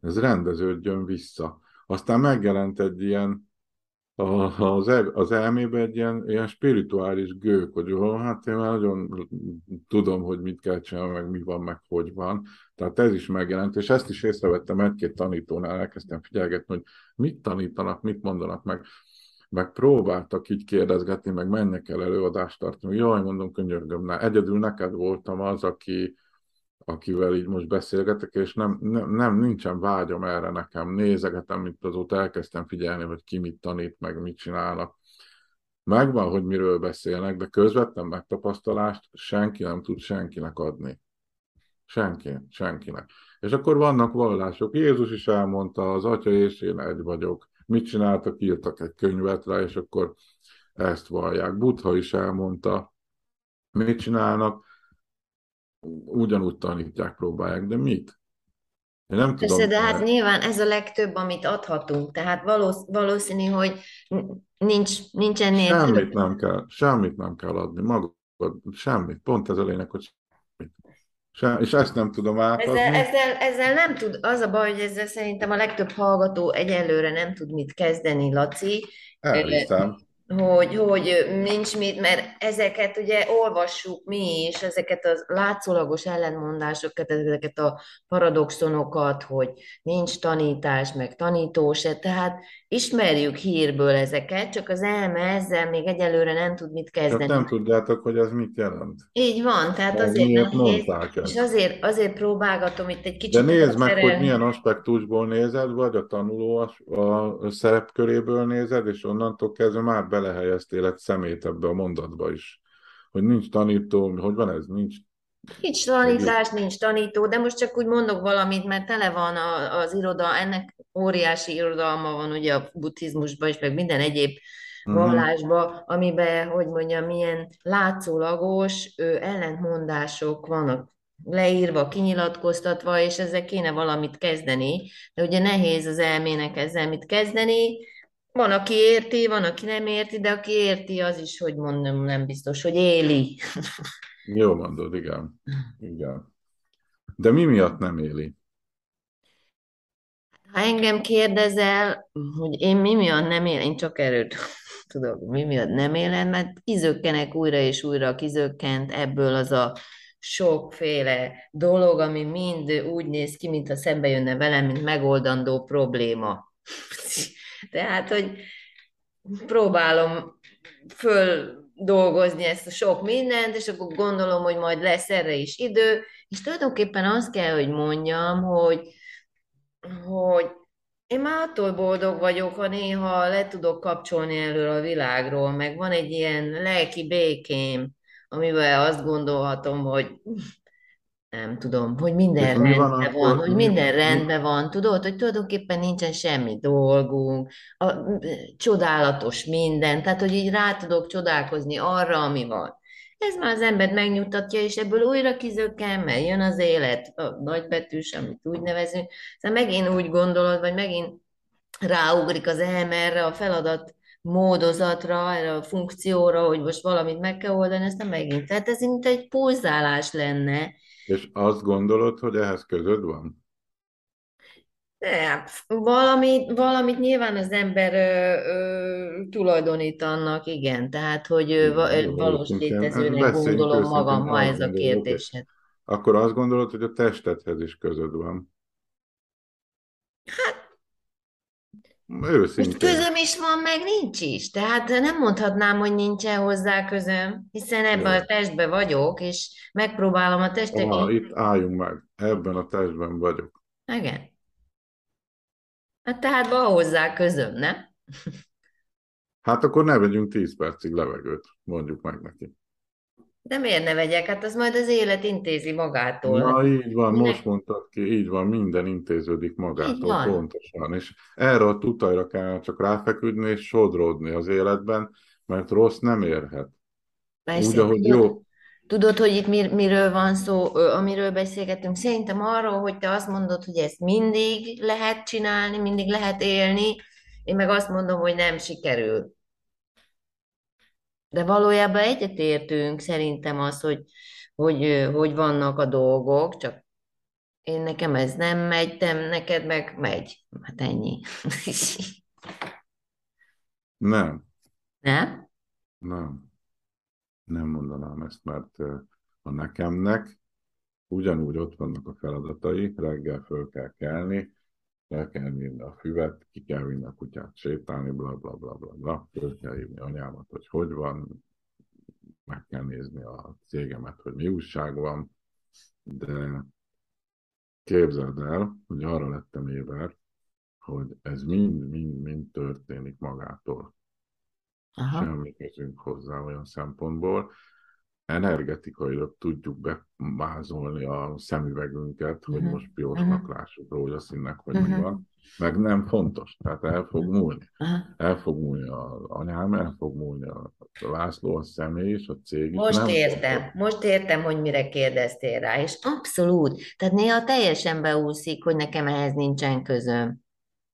ez rendeződjön vissza. Aztán megjelent egy ilyen az, el, az elmébe egy ilyen, ilyen spirituális gők, hogy jó, hát én már nagyon tudom, hogy mit kell csinálni, meg mi van, meg hogy van. Tehát ez is megjelent, és ezt is észrevettem egy-két tanítónál, elkezdtem figyelgetni, hogy mit tanítanak, mit mondanak meg, meg próbáltak így kérdezgetni, meg mennek el előadást tartani. Jaj, mondom, könyörgöm, na, egyedül neked voltam az, aki, akivel így most beszélgetek, és nem, nem, nem nincsen vágyam erre nekem. Nézegetem, mint azóta elkezdtem figyelni, hogy ki mit tanít, meg mit csinálnak. Megvan, hogy miről beszélnek, de közvetlen megtapasztalást senki nem tud senkinek adni. Senki, senkinek. És akkor vannak vallások. Jézus is elmondta, az Atya és én egy vagyok. Mit csináltak? Írtak egy könyvet rá, és akkor ezt vallják. Buddha is elmondta, mit csinálnak? ugyanúgy tanítják, próbálják, de mit? Én nem Persze, tudom. de hát nyilván ez a legtöbb, amit adhatunk, tehát valószínű, hogy nincs, nincs ennél Semmit több. nem kell, semmit nem kell adni, magad, semmit. Pont ez a lényeg, hogy és ezt nem tudom átadni. Ezzel, ezzel, ezzel nem tud, az a baj, hogy ezzel szerintem a legtöbb hallgató egyelőre nem tud mit kezdeni, Laci. Elhiszem hogy, hogy nincs mit, mert ezeket ugye olvassuk mi is, ezeket a látszólagos ellentmondásokat, ezeket a paradoxonokat, hogy nincs tanítás, meg tanító se, tehát ismerjük hírből ezeket, csak az elme ezzel még egyelőre nem tud mit kezdeni. Csak nem tudjátok, hogy ez mit jelent. Így van, tehát Mert azért nehéz, és azért, azért próbálgatom itt egy kicsit. De nézd meg, hogy milyen aspektusból nézed, vagy a tanuló a, a szerepköréből nézed, és onnantól kezdve már belehelyeztél egy szemét ebbe a mondatba is. Hogy nincs tanító, hogy van ez, nincs Nincs tanítás, nincs tanító, de most csak úgy mondok valamit, mert tele van a, az iroda, ennek óriási irodalma van ugye a buddhizmusban is, meg minden egyéb uh-huh. vallásban, amiben, hogy mondjam, milyen látszólagos ö, ellentmondások vannak leírva, kinyilatkoztatva, és ezzel kéne valamit kezdeni, de ugye nehéz az elmének ezzel mit kezdeni, van, aki érti, van, aki nem érti, de aki érti, az is, hogy mondom, nem biztos, hogy éli. Jó mondod, igen. igen. De mi miatt nem éli? Ha engem kérdezel, hogy én mi miatt nem élem, én csak erőt tudok, mi miatt nem élem, mert kizökkenek újra és újra, kizökkent ebből az a sokféle dolog, ami mind úgy néz ki, mintha szembe jönne velem, mint megoldandó probléma. Tehát, hogy próbálom föl dolgozni ezt a sok mindent, és akkor gondolom, hogy majd lesz erre is idő, és tulajdonképpen azt kell, hogy mondjam, hogy, hogy én már attól boldog vagyok, ha néha le tudok kapcsolni elől a világról, meg van egy ilyen lelki békém, amivel azt gondolhatom, hogy nem tudom, hogy minden rendben van, van akkor, hogy minden mi, rendben van, tudod, hogy tulajdonképpen nincsen semmi dolgunk, a, csodálatos minden, tehát hogy így rá tudok csodálkozni arra, ami van. Ez már az embert megnyugtatja, és ebből újra kizökken, mert jön az élet, a nagybetűs, amit úgy nevezünk. Szóval megint úgy gondolod, vagy megint ráugrik az elme erre a feladat módozatra, erre a funkcióra, hogy most valamit meg kell oldani, ezt nem megint. Tehát ez mint egy pulzálás lenne. És azt gondolod, hogy ehhez közöd van? De, valamit, valamit nyilván az ember ö, ö, tulajdonít annak, igen, tehát, hogy ö, valós létezőnek gondolom magam, ha ez a kérdésed. Akkor azt gondolod, hogy a testethez is közöd van? Hát, Őszintén. Most közöm is van, meg nincs is. Tehát nem mondhatnám, hogy nincsen hozzá közöm, hiszen ebben a testben vagyok, és megpróbálom a testet. Ah, itt álljunk meg. Ebben a testben vagyok. Igen. Hát tehát van hozzá közöm, nem? Hát akkor ne vegyünk 10 percig levegőt, mondjuk meg neki. De miért ne vegyek? Hát az majd az élet intézi magától. Na így van, Minek? most mondtad ki, így van, minden intéződik magától, pontosan. És erre a tutajra kell csak ráfeküdni és sodródni az életben, mert rossz nem érhet. Persze, Úgy, ahogy jó. Tudod, hogy itt mir, miről van szó, amiről beszélgetünk? Szerintem arról, hogy te azt mondod, hogy ezt mindig lehet csinálni, mindig lehet élni, én meg azt mondom, hogy nem sikerül. De valójában egyetértünk szerintem az, hogy, hogy, hogy vannak a dolgok, csak én nekem ez nem megy, te neked meg megy. Hát ennyi. Nem. Nem? Nem. Nem mondanám ezt, mert a nekemnek ugyanúgy ott vannak a feladatai, reggel föl kell kelni, le kell vinni a füvet, ki kell vinni a kutyát sétálni, bla bla bla bla bla, föl kell hívni anyámat, hogy hogy van, meg kell nézni a cégemet, hogy mi újság van, de képzeld el, hogy arra lettem éber, hogy ez mind, mind, mind történik magától. Aha. Semmi közünk hozzá olyan szempontból, energetikailag tudjuk bemázolni a szemüvegünket, hogy uh-huh. most piosnak uh-huh. lássuk rózsaszínnek, hogy uh-huh. mi van. Meg nem fontos, tehát el fog múlni. Uh-huh. El fog múlni az anyám, el fog múlni a, a László, a személy és a cég is. Most nem értem, fontos. most értem, hogy mire kérdeztél rá, és abszolút, tehát néha teljesen beúszik, hogy nekem ehhez nincsen közöm,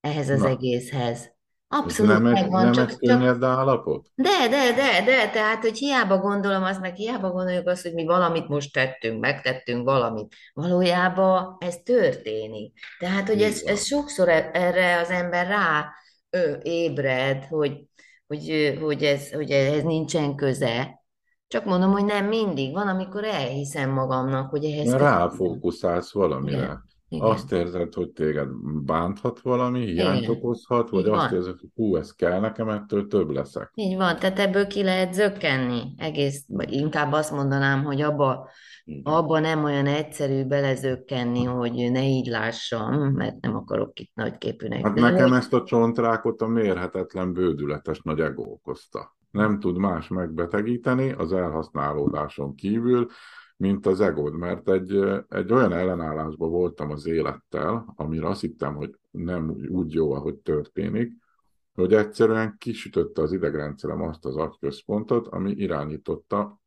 ehhez az Na. egészhez. Abszolút nem megvan. Nem csak, csak... állapot? De, de, de, de, tehát, hogy hiába gondolom azt, meg hiába gondoljuk azt, hogy mi valamit most tettünk, megtettünk valamit. Valójában ez történik. Tehát, hogy ez, ez sokszor e- erre az ember rá ő, ébred, hogy, hogy, hogy, ez, hogy ez nincsen köze. Csak mondom, hogy nem mindig. Van, amikor elhiszem magamnak, hogy ehhez... Ráfókuszálsz valamire. Igen. Igen. Azt érzed, hogy téged bánthat valami, hiányt Igen. okozhat, vagy Így azt van. érzed, hogy hú, ez kell nekem, ettől több leszek. Így van, tehát ebből ki lehet zökkenni. Egész, vagy inkább azt mondanám, hogy abba, abba nem olyan egyszerű belezökkenni, hogy ne így lássam, mert nem akarok itt nagy képűnek. Hát nekem ezt a csontrákot a mérhetetlen bődületes nagy ego okozta. Nem tud más megbetegíteni az elhasználódáson kívül, mint az egód, mert egy, egy olyan ellenállásban voltam az élettel, amire azt hittem, hogy nem úgy jó, ahogy történik, hogy egyszerűen kisütötte az idegrendszerem azt az agyközpontot, ami irányította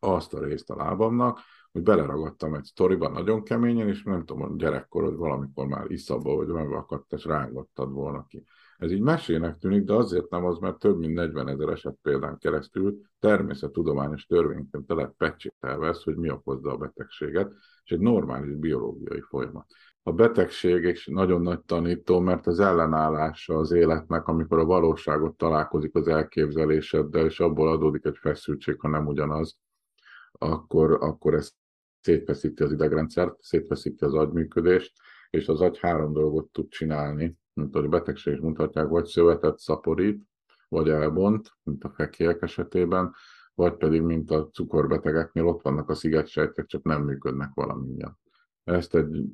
azt a részt a lábamnak, hogy beleragadtam egy sztoriban nagyon keményen, és nem tudom, gyerekkorod valamikor már iszabba, vagy megakadt, és rángottad volna ki. Ez így mesének tűnik, de azért nem az, mert több mint 40 ezer eset példán keresztül természettudományos törvényként lehet pecsételve ezt, hogy mi okozza a betegséget, és egy normális biológiai folyamat. A betegség és nagyon nagy tanító, mert az ellenállása az életnek, amikor a valóságot találkozik az elképzeléseddel, és abból adódik egy feszültség, ha nem ugyanaz, akkor, akkor ez szétfeszíti az idegrendszert, szétfeszíti az agyműködést, és az agy három dolgot tud csinálni, mint a betegség is mutatják, vagy szövetet szaporít, vagy elbont, mint a fekélyek esetében, vagy pedig, mint a cukorbetegeknél, ott vannak a szigetsejtek, csak nem működnek valamilyen. Ezt egy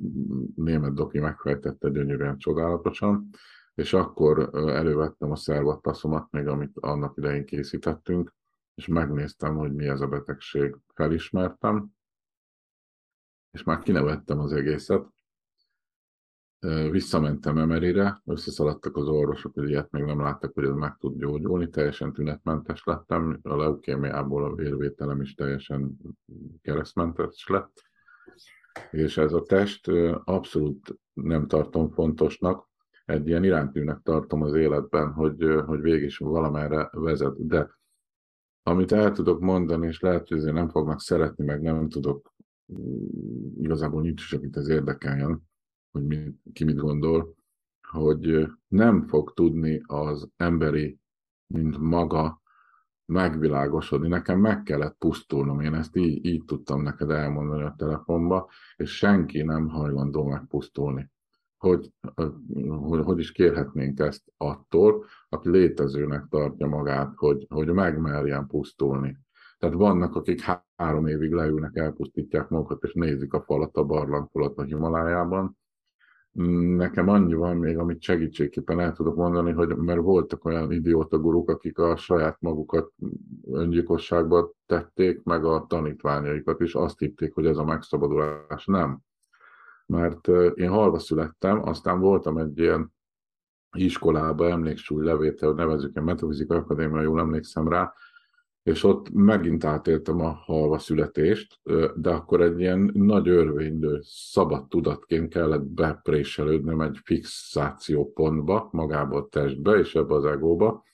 német doki megfejtette gyönyörűen, csodálatosan, és akkor elővettem a szervattaszomat, még amit annak idején készítettünk, és megnéztem, hogy mi ez a betegség. Felismertem, és már kinevettem az egészet. Visszamentem Emerire, összeszaladtak az orvosok, hogy ilyet még nem láttak, hogy ez meg tud gyógyulni, teljesen tünetmentes lettem, a leukémiából a vérvételem is teljesen keresztmentes lett, és ez a test abszolút nem tartom fontosnak, egy ilyen iránytűnek tartom az életben, hogy, hogy végig is valamerre vezet. De amit el tudok mondani, és lehet, hogy nem fognak szeretni, meg nem tudok, igazából nincs is, akit ez érdekeljen, hogy mi, ki mit gondol, hogy nem fog tudni az emberi, mint maga megvilágosodni. Nekem meg kellett pusztulnom, én ezt így, így tudtam neked elmondani a telefonba, és senki nem hajlandó megpusztulni. Hogy, hogy, hogy is kérhetnénk ezt attól, aki létezőnek tartja magát, hogy, hogy megmerjen pusztulni. Tehát vannak, akik három évig leülnek, elpusztítják magukat, és nézik a falat, a barlangfalat a Himalájában, Nekem annyi van még, amit segítségképpen el tudok mondani, hogy mert voltak olyan idióta guruk, akik a saját magukat öngyilkosságba tették, meg a tanítványaikat is azt hitték, hogy ez a megszabadulás. Nem. Mert én halva születtem, aztán voltam egy ilyen iskolába, emléksúly levétel, nevezük egy Metafizikai Akadémia, jól emlékszem rá, és ott megint átéltem a halva születést, de akkor egy ilyen nagy örvénylő, szabad tudatként kellett bepréselődnöm egy fixációpontba, magába a testbe és ebbe az egóba.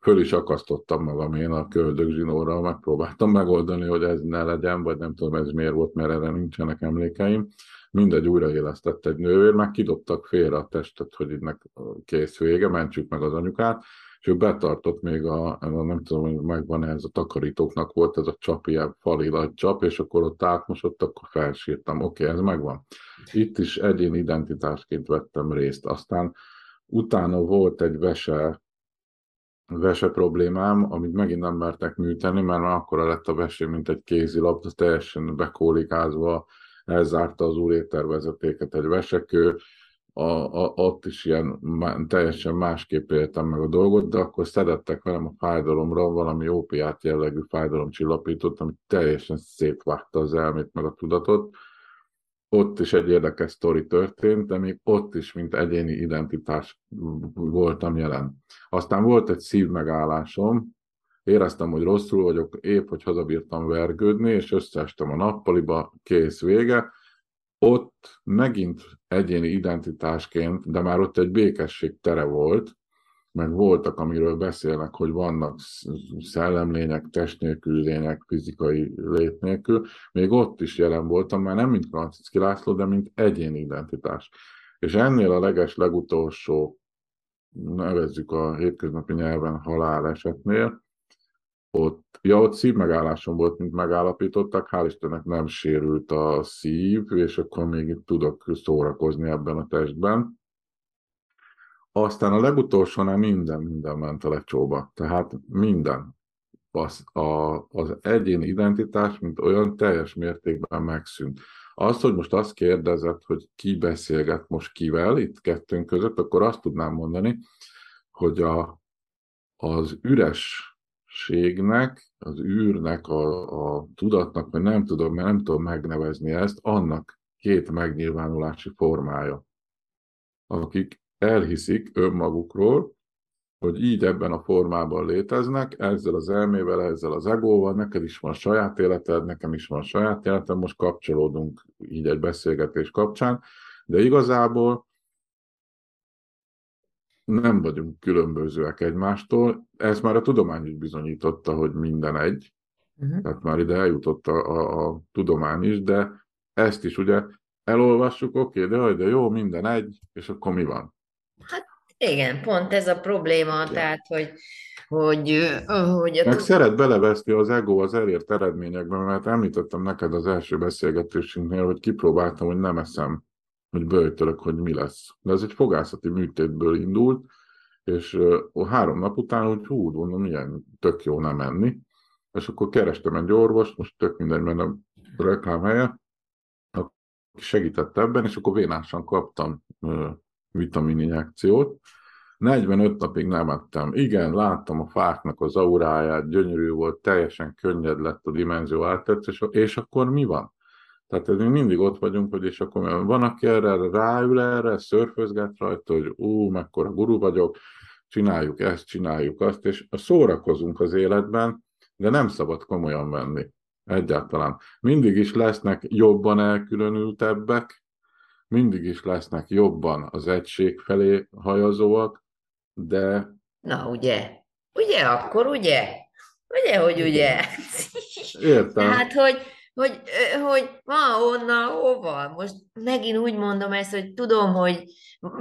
Föl is akasztottam magam én a köldögzsinóra, megpróbáltam megoldani, hogy ez ne legyen, vagy nem tudom ez miért volt, mert erre nincsenek emlékeim. Mindegy újraélesztett egy nővér, meg kidobtak félre a testet, hogy ennek kész vége, mentsük meg az anyukát, és ő betartott még a, a nem tudom, hogy megvan ez a takarítóknak volt ez a csap, ilyen fali nagy csap, és akkor ott átmosott, akkor felsírtam, oké, okay, ez megvan. Itt is egyén identitásként vettem részt. Aztán utána volt egy vese, vese problémám, amit megint nem mertek műteni, mert már akkora lett a vesé, mint egy kézilabda, teljesen bekólikázva, elzárta az úrétervezetéket egy vesekő, a, a, ott is ilyen teljesen másképp éltem meg a dolgot, de akkor szedettek velem a fájdalomra valami ópiát jellegű fájdalomcsillapítót, ami teljesen szétvágta az elmét meg a tudatot. Ott is egy érdekes sztori történt, de még ott is, mint egyéni identitás voltam jelen. Aztán volt egy szívmegállásom, éreztem, hogy rosszul vagyok, épp, hogy hazabírtam vergődni, és összeestem a nappaliba, kész vége, ott megint egyéni identitásként, de már ott egy békesség tere volt, meg voltak, amiről beszélnek, hogy vannak szellemlények, test nélkül lények, fizikai lét nélkül, még ott is jelen voltam, már nem mint Franciszki László, de mint egyéni identitás. És ennél a leges legutolsó, nevezzük a hétköznapi nyelven halálesetnél, ott, ja, ott szívmegállásom volt, mint megállapítottak, hál' Istennek nem sérült a szív, és akkor még tudok szórakozni ebben a testben. Aztán a legutolsónál minden, minden ment a lecsóba. Tehát minden. Az, a, az egyéni identitás, mint olyan teljes mértékben megszűnt. Az, hogy most azt kérdezett, hogy ki beszélget most kivel itt kettőnk között, akkor azt tudnám mondani, hogy a, az üres ségnek, az űrnek, a, a tudatnak, vagy nem tudom, mert nem tudom megnevezni ezt, annak két megnyilvánulási formája, akik elhiszik önmagukról, hogy így ebben a formában léteznek, ezzel az elmével, ezzel az egóval, neked is van saját életed, nekem is van saját életem, most kapcsolódunk így egy beszélgetés kapcsán, de igazából nem vagyunk különbözőek egymástól. Ez már a tudomány is bizonyította, hogy minden egy. Uh-huh. Tehát már ide eljutott a, a, a tudomány is, de ezt is ugye elolvassuk, oké, okay, de, de jó, minden egy, és akkor mi van? Hát igen, pont ez a probléma, igen. tehát, hogy, hogy, hogy a Meg szeret beleveszni az ego az elért eredményekben, mert említettem neked az első beszélgetésünknél, hogy kipróbáltam, hogy nem eszem, hogy böjtölök, hogy mi lesz. De ez egy fogászati műtétből indult, és uh, három nap után úgy hú, mondom, milyen tök jó nem menni. És akkor kerestem egy orvost, most tök mindegy, mert a reklám helye, aki segített ebben, és akkor vénásan kaptam uh, vitamininjekciót, 45 napig nem ettem. Igen, láttam a fáknak az auráját, gyönyörű volt, teljesen könnyed lett a dimenzió áttetsz, és, és akkor mi van? Tehát ez mindig ott vagyunk, hogy és akkor van, aki erre ráül erre, szörfözget rajta, hogy ú, mekkora guru vagyok, csináljuk ezt, csináljuk azt, és szórakozunk az életben, de nem szabad komolyan venni. Egyáltalán. Mindig is lesznek jobban elkülönültebbek, mindig is lesznek jobban az egység felé hajazóak, de... Na, ugye? Ugye akkor, ugye? Ugye, hogy ugye? Értem. Hát, hogy, hogy, hogy ma onnan hova? Most megint úgy mondom ezt, hogy tudom, hogy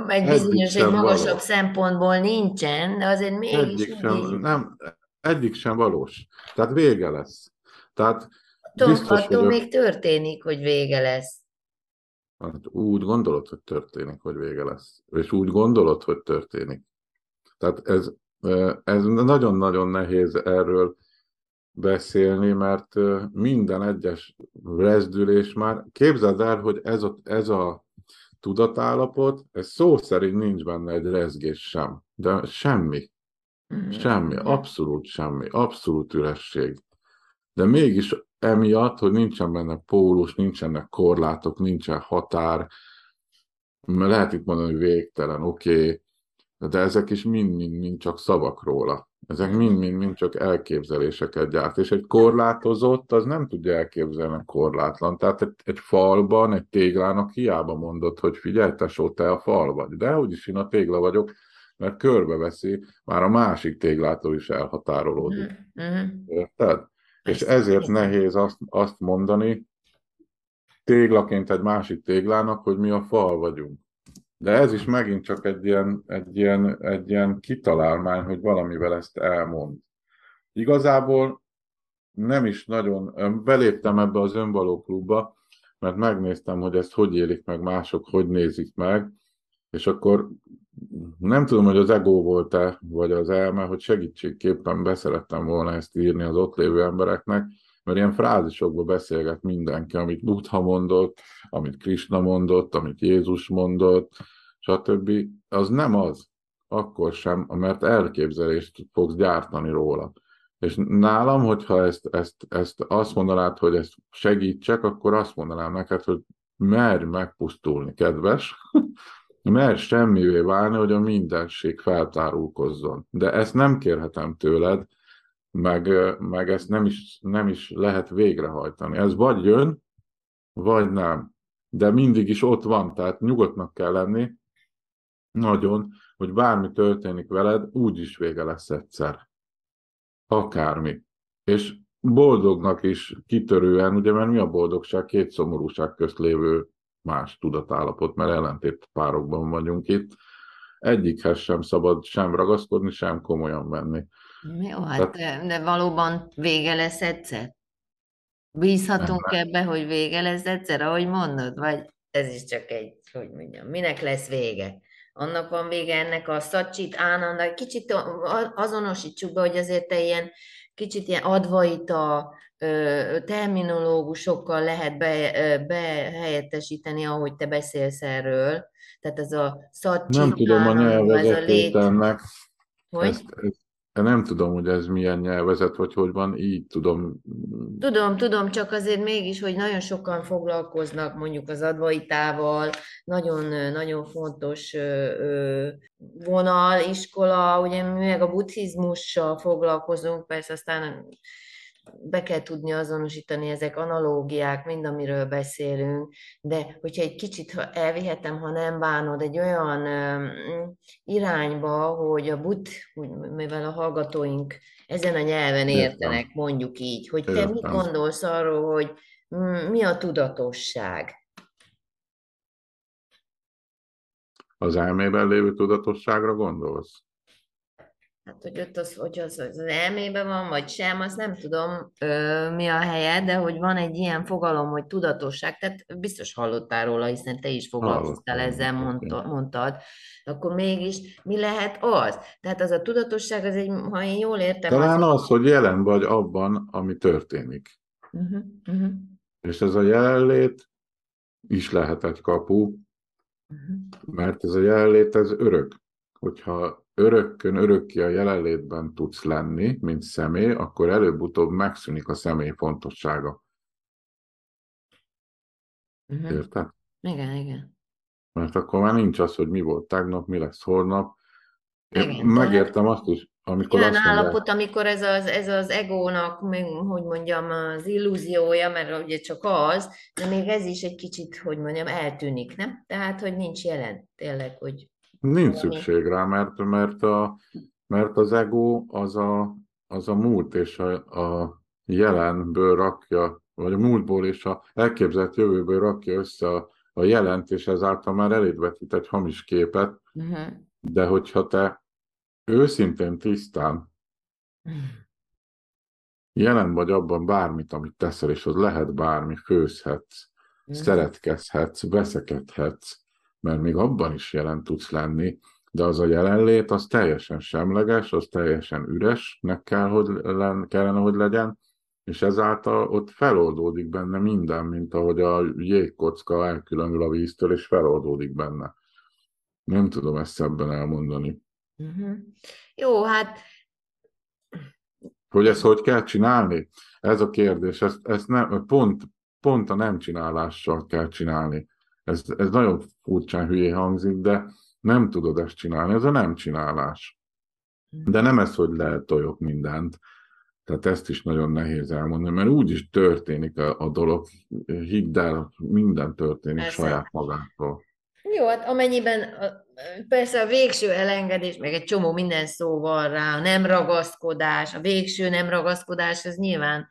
egy bizonyos, egy magasabb valós. szempontból nincsen, de azért mégis... Egyik sem, így... nem, egyik sem valós. Tehát vége lesz. Tehát Tudom, biztos, attól hogy még történik, hogy vége lesz. Hát úgy gondolod, hogy történik, hogy vége lesz. És úgy gondolod, hogy történik. Tehát ez, ez nagyon-nagyon nehéz erről beszélni, mert minden egyes rezdülés már, képzeld el, hogy ez a, ez a tudatállapot, ez szó szerint nincs benne egy rezgés sem, de semmi. Mm-hmm. Semmi, abszolút semmi, abszolút üresség. De mégis emiatt, hogy nincsen benne pólus, nincsenek korlátok, nincsen határ, lehet itt mondani, hogy végtelen, oké, okay, de ezek is mind-mind csak szavak róla. Ezek mind-mind csak elképzeléseket gyárt. És egy korlátozott, az nem tudja elképzelni korlátlan. Tehát egy, egy falban, egy téglának hiába mondod, hogy figyelj, tesó, te a fal vagy. De úgyis én a tégla vagyok, mert körbeveszi, már a másik téglától is elhatárolódik. Mm-hmm. Érted? És ezért nehéz azt, azt mondani, téglaként egy másik téglának, hogy mi a fal vagyunk. De ez is megint csak egy ilyen, egy ilyen, egy ilyen kitalálmány, hogy valamivel ezt elmond. Igazából nem is nagyon, beléptem ebbe az önvaló klubba, mert megnéztem, hogy ezt hogy élik meg mások, hogy nézik meg, és akkor nem tudom, hogy az ego volt-e, vagy az elme, hogy segítségképpen beszerettem volna ezt írni az ott lévő embereknek, mert ilyen frázisokba beszélget mindenki, amit Buddha mondott, amit Krishna mondott, amit Jézus mondott, stb. Az nem az, akkor sem, mert elképzelést fogsz gyártani róla. És nálam, hogyha ezt, ezt, ezt azt mondanád, hogy ezt segítsek, akkor azt mondanám neked, hogy merj megpusztulni, kedves, merj semmivé válni, hogy a mindenség feltárulkozzon. De ezt nem kérhetem tőled, meg, meg ezt nem is, nem is lehet végrehajtani. Ez vagy jön, vagy nem. De mindig is ott van, tehát nyugodtnak kell lenni, nagyon, hogy bármi történik veled, úgy is vége lesz egyszer. Akármi. És boldognak is kitörően, ugye, mert mi a boldogság? Két szomorúság közt lévő más tudatállapot, mert ellentét párokban vagyunk itt. Egyikhez sem szabad sem ragaszkodni, sem komolyan venni. Jó, hát Tehát, de valóban vége lesz egyszer? Bízhatunk nem, ebbe, hogy vége lesz egyszer, ahogy mondod? Vagy ez is csak egy, hogy mondjam, minek lesz vége? Annak van vége ennek a szacsit, ánanda, kicsit azonosítsuk be, hogy azért te ilyen kicsit ilyen advaita terminológusokkal lehet be, behelyettesíteni, ahogy te beszélsz erről. Tehát ez a szacsit, Nem tudom a nyelvezetét ennek. Hogy? Ezt, ezt nem tudom, hogy ez milyen nyelvezet, vagy hogy van, így tudom. Tudom, tudom, csak azért mégis, hogy nagyon sokan foglalkoznak mondjuk az advaitával, nagyon, nagyon fontos vonal, iskola, ugye mi meg a buddhizmussal foglalkozunk, persze aztán be kell tudni azonosítani ezek analógiák, mind amiről beszélünk, de hogyha egy kicsit ha elvihetem, ha nem bánod, egy olyan irányba, hogy a but, mivel a hallgatóink ezen a nyelven értenek, mondjuk így, hogy te mit gondolsz arról, hogy mi a tudatosság? Az elmében lévő tudatosságra gondolsz? Hát, hogy ott az, hogy az, az elmébe van, vagy sem, azt nem tudom, ö, mi a helye, de hogy van egy ilyen fogalom, hogy tudatosság, tehát biztos hallottál róla, hiszen te is foglalkoztál ezzel, mondta, mondtad, akkor mégis mi lehet az? Tehát az a tudatosság, az egy, ha én jól értem, Talán az... az, hogy jelen vagy abban, ami történik. Uh-huh, uh-huh, És ez a jelenlét is lehet egy kapu, uh-huh. mert ez a jelenlét, ez örök. Hogyha örökkön, örökké a jelenlétben tudsz lenni, mint személy, akkor előbb-utóbb megszűnik a személy fontossága. uh-huh. Érted? Igen, igen. Mert akkor már nincs az, hogy mi volt tegnap, mi lesz holnap. Én Igen, megértem azt is, amikor Olyan azt mondják, állapot, amikor ez az, ez az egónak, meg, hogy mondjam, az illúziója, mert ugye csak az, de még ez is egy kicsit, hogy mondjam, eltűnik, nem? Tehát, hogy nincs jelen, tényleg, hogy nincs szükség rá, mert, mert, a, mert az ego az a, az a múlt és a, a jelenből rakja, vagy a múltból és a elképzelt jövőből rakja össze a, a jelent, és ezáltal már eléd vetít egy hamis képet, uh-huh. de hogyha te őszintén, tisztán jelen vagy abban bármit, amit teszel, és az lehet bármi, főzhetsz, szeretkezhetsz, veszekedhetsz, mert még abban is jelen tudsz lenni, de az a jelenlét, az teljesen semleges, az teljesen üresnek kell, hogy len, kellene, hogy legyen, és ezáltal ott feloldódik benne minden, mint ahogy a jégkocka elkülönül a víztől, és feloldódik benne. Nem tudom ezt szebben elmondani. Uh-huh. Jó, hát Hogy ezt hogy kell csinálni? Ez a kérdés. Ezt, ezt nem, pont, pont a nem csinálással kell csinálni. Ez, ez nagyon furcsán hülyé hangzik, de nem tudod ezt csinálni. Ez a nem csinálás. De nem ez, hogy letoljok mindent. Tehát ezt is nagyon nehéz elmondani, mert úgy is történik a, a dolog. Hidd el, minden történik Persze. saját magától. Jó, hát amennyiben persze a végső elengedés, meg egy csomó minden szó van rá, a nem ragaszkodás, a végső nem ragaszkodás, az nyilván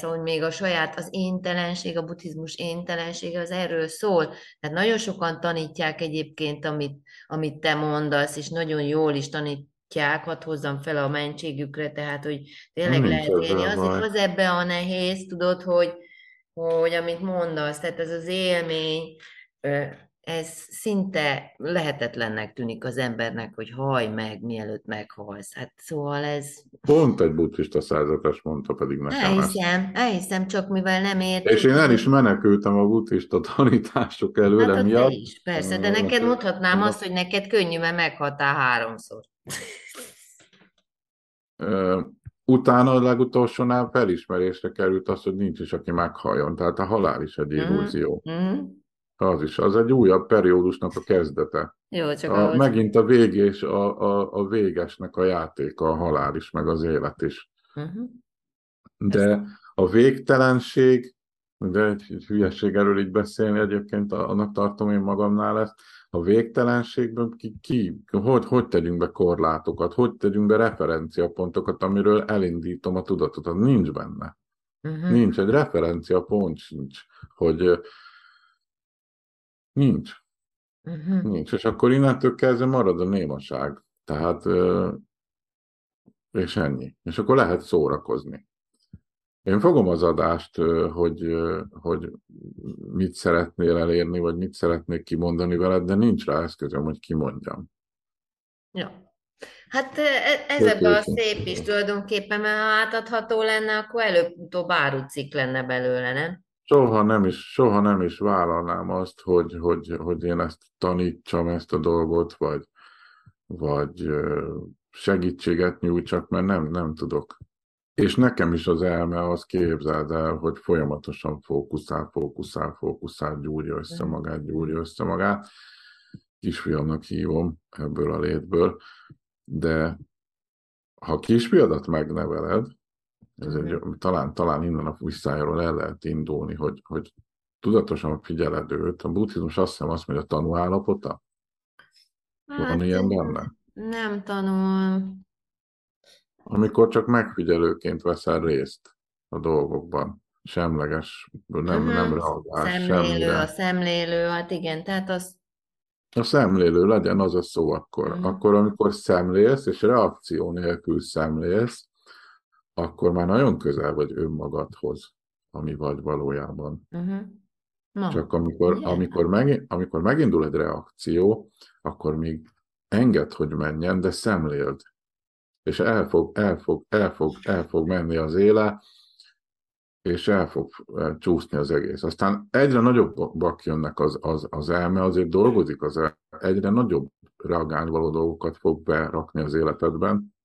hogy még a saját, az éntelenség, a buddhizmus éntelensége, az erről szól. Tehát nagyon sokan tanítják egyébként, amit, amit te mondasz, és nagyon jól is tanítják, hadd hozzam fel a mentségükre, tehát, hogy tényleg Nincs lehet élni. Az, az ebbe a nehéz, tudod, hogy, hogy amit mondasz, tehát ez az élmény, ez szinte lehetetlennek tűnik az embernek, hogy haj meg, mielőtt meghalsz. Hát szóval ez... Pont egy buddhista szerzetes mondta pedig nekem ezt. Elhiszem, elhiszem, csak mivel nem értük. És én el is menekültem a buddhista tanítások elől Hát emiatt. is, persze, de neked mondhatnám azt, hogy neked könnyű, mert meghaltál háromszor. Utána a legutolsónál felismerésre került az, hogy nincs is, aki meghalljon. Tehát a halál is egy Mhm. illúzió. Mhm. Az is. Az egy újabb periódusnak a kezdete. Jó, csak A, megint a végés, a, a, a végesnek a játéka, a halál is, meg az élet is. Mhm. De a végtelenség, de egy hülyeség erről így beszélni egyébként, annak tartom én magamnál ezt, a végtelenségből ki, ki hogy, hogy tegyünk be korlátokat, hogy tegyünk be referenciapontokat, amiről elindítom a tudatot, az nincs benne. Mhm. Nincs, egy referenciapont sincs, hogy nincs, Mhm. nincs, és akkor innentől kezdve marad a némaság. Tehát, és ennyi. És akkor lehet szórakozni. Én fogom az adást, hogy, hogy mit szeretnél elérni, vagy mit szeretnék kimondani veled, de nincs rá eszközöm, hogy kimondjam. Jó. Hát e- ez Tök ebbe a szép is tulajdonképpen, mert ha átadható lenne, akkor előbb-utóbb árucik lenne belőle, nem? Soha nem is, soha nem is vállalnám azt, hogy, hogy, hogy én ezt tanítsam, ezt a dolgot, vagy, vagy segítséget nyújtsak, mert nem, nem tudok. És nekem is az elme az képzeld el, hogy folyamatosan fókuszál, fókuszál, fókuszál, gyúrja össze magát, gyúrja össze magát. Kisfiamnak hívom ebből a létből, de ha kisfiadat megneveled, ez egy, talán, talán innen a visszájáról el lehet indulni, hogy, hogy tudatosan figyeled őt. A buddhizmus azt hiszem azt mondja, a tanú állapota. Van Hát, ilyen benne? Nem tanul. Amikor csak megfigyelőként veszel részt a dolgokban. Semleges, nem, Mhm. nem reagál Szemlélő, semmire. a szemlélő, hát igen, tehát az A szemlélő legyen az a szó akkor. Uh-huh. Akkor, amikor szemlélsz, és reakció nélkül szemlélsz, akkor már nagyon közel vagy önmagadhoz, ami vagy valójában. Uh-huh. Na, Csak amikor, amikor, meg, amikor megindul egy reakció, akkor még enged, hogy menjen, de szemléld. És el fog, el fog, el fog, el fog menni az éle, és el fog csúszni az egész. Aztán egyre nagyobbak jönnek az, az, az elme, azért dolgozik az elme, egyre nagyobb reagálnivaló dolgokat fog berakni az életedben,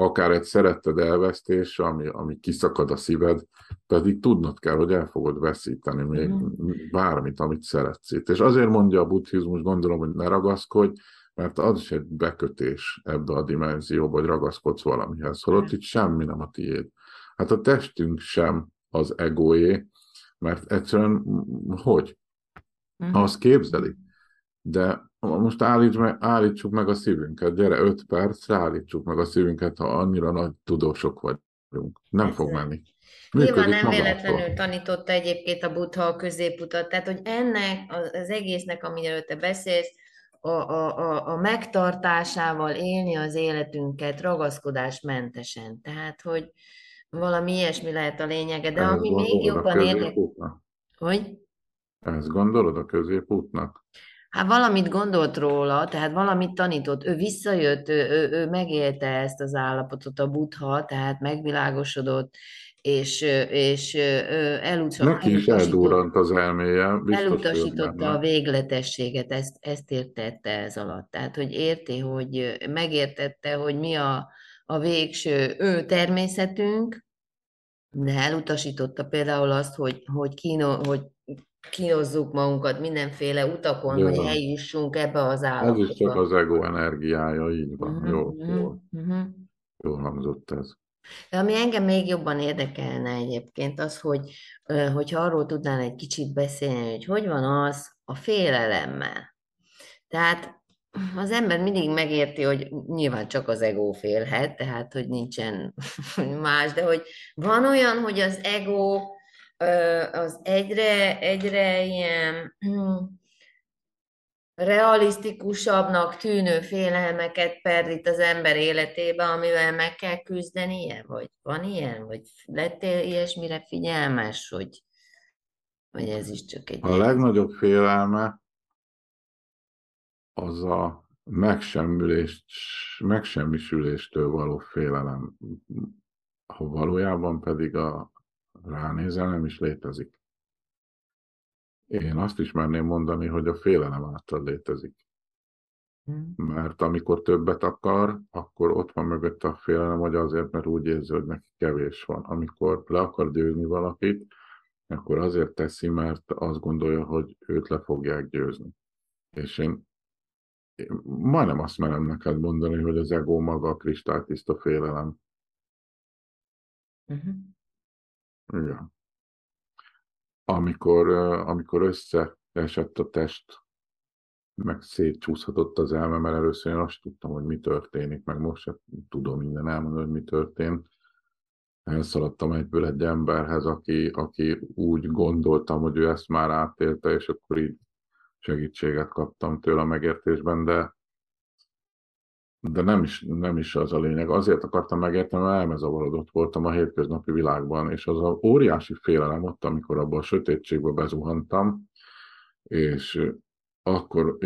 akár egy szeretted elvesztés, ami, ami kiszakad a szíved, pedig tudnod kell, hogy el fogod veszíteni még mm. bármit, amit szeretsz itt. És azért mondja a buddhizmus, gondolom, hogy ne ragaszkodj, mert az is egy bekötés ebbe a dimenzióba, hogy ragaszkodsz valamihez, holott itt semmi nem a tiéd. Hát a testünk sem az egóé, mert egyszerűen hogy? Mm. Azt képzeli. De most állíts meg, állítsuk meg a szívünket, gyere öt perc, állítsuk meg a szívünket, ha annyira nagy tudósok vagyunk. Nem fog menni. Nyilván nem véletlenül tanította egyébként a buddha a középutat, tehát hogy ennek az egésznek, amiről te beszélsz, a, a, a, a megtartásával élni az életünket ragaszkodásmentesen. Tehát, hogy valami ilyesmi lehet a lényege, de Ez ami még jobban érdekel... Hogy? Ezt gondolod a középútnak? Hát valamit gondolt róla, tehát valamit tanított. Ő visszajött, ő, ő, ő megélte ezt az állapotot, a buddha, tehát megvilágosodott, és, és elutasította. Neki is eldurrant az elméje. Elutasította a végletességet, ezt, ezt értette ez alatt. Tehát, hogy érti, hogy megértette, hogy mi a, a végső ő természetünk, de elutasította például azt, hogy, hogy, kíno, hogy kínozzuk magunkat mindenféle utakon, Jó. hogy eljussunk ebbe az állapotba. Ez is csak az ego energiája, így van. Uh-huh, jó, uh-huh, jó. Uh-huh. Jól hangzott ez. De ami engem még jobban érdekelne egyébként, az, hogy hogyha arról tudnál egy kicsit beszélni, hogy hogy van az a félelemmel. Tehát az ember mindig megérti, hogy nyilván csak az ego félhet, tehát hogy nincsen más, de hogy van olyan, hogy az ego az egyre, egyre ilyen hmm, realisztikusabbnak tűnő félelmeket perdít az ember életébe, amivel meg kell küzdenie? Vagy van ilyen? Vagy lettél ilyesmire figyelmes, hogy, hogy ez is csak egy... A legnagyobb félelme az a megsemmülést, megsemmisüléstől való félelem, ha valójában pedig a ránézel, nem is létezik. Én azt is merném mondani, hogy a félelem által létezik. Hmm. Mert amikor többet akar, akkor ott van mögött a félelem, hogy azért, mert úgy érzi, hogy neki kevés van. Amikor le akar győzni valakit, akkor azért teszi, mert azt gondolja, hogy őt le fogják győzni. És én, én majdnem azt merem neked mondani, hogy az ego maga a kristálytiszta félelem. Uh-huh. Igen. Amikor, amikor összeesett a test, meg szétcsúszhatott az elme, mert először én azt tudtam, hogy mi történik, meg most sem tudom minden elmondani, hogy mi történt. Elszaladtam egyből egy emberhez, aki, aki úgy gondoltam, hogy ő ezt már átélte, és akkor így segítséget kaptam tőle a megértésben, de de nem is, nem is az a lényeg. Azért akartam megérteni, mert elmezavarodott voltam a hétköznapi világban, és az a óriási félelem ott, amikor abban a sötétségbe bezuhantam, és akkor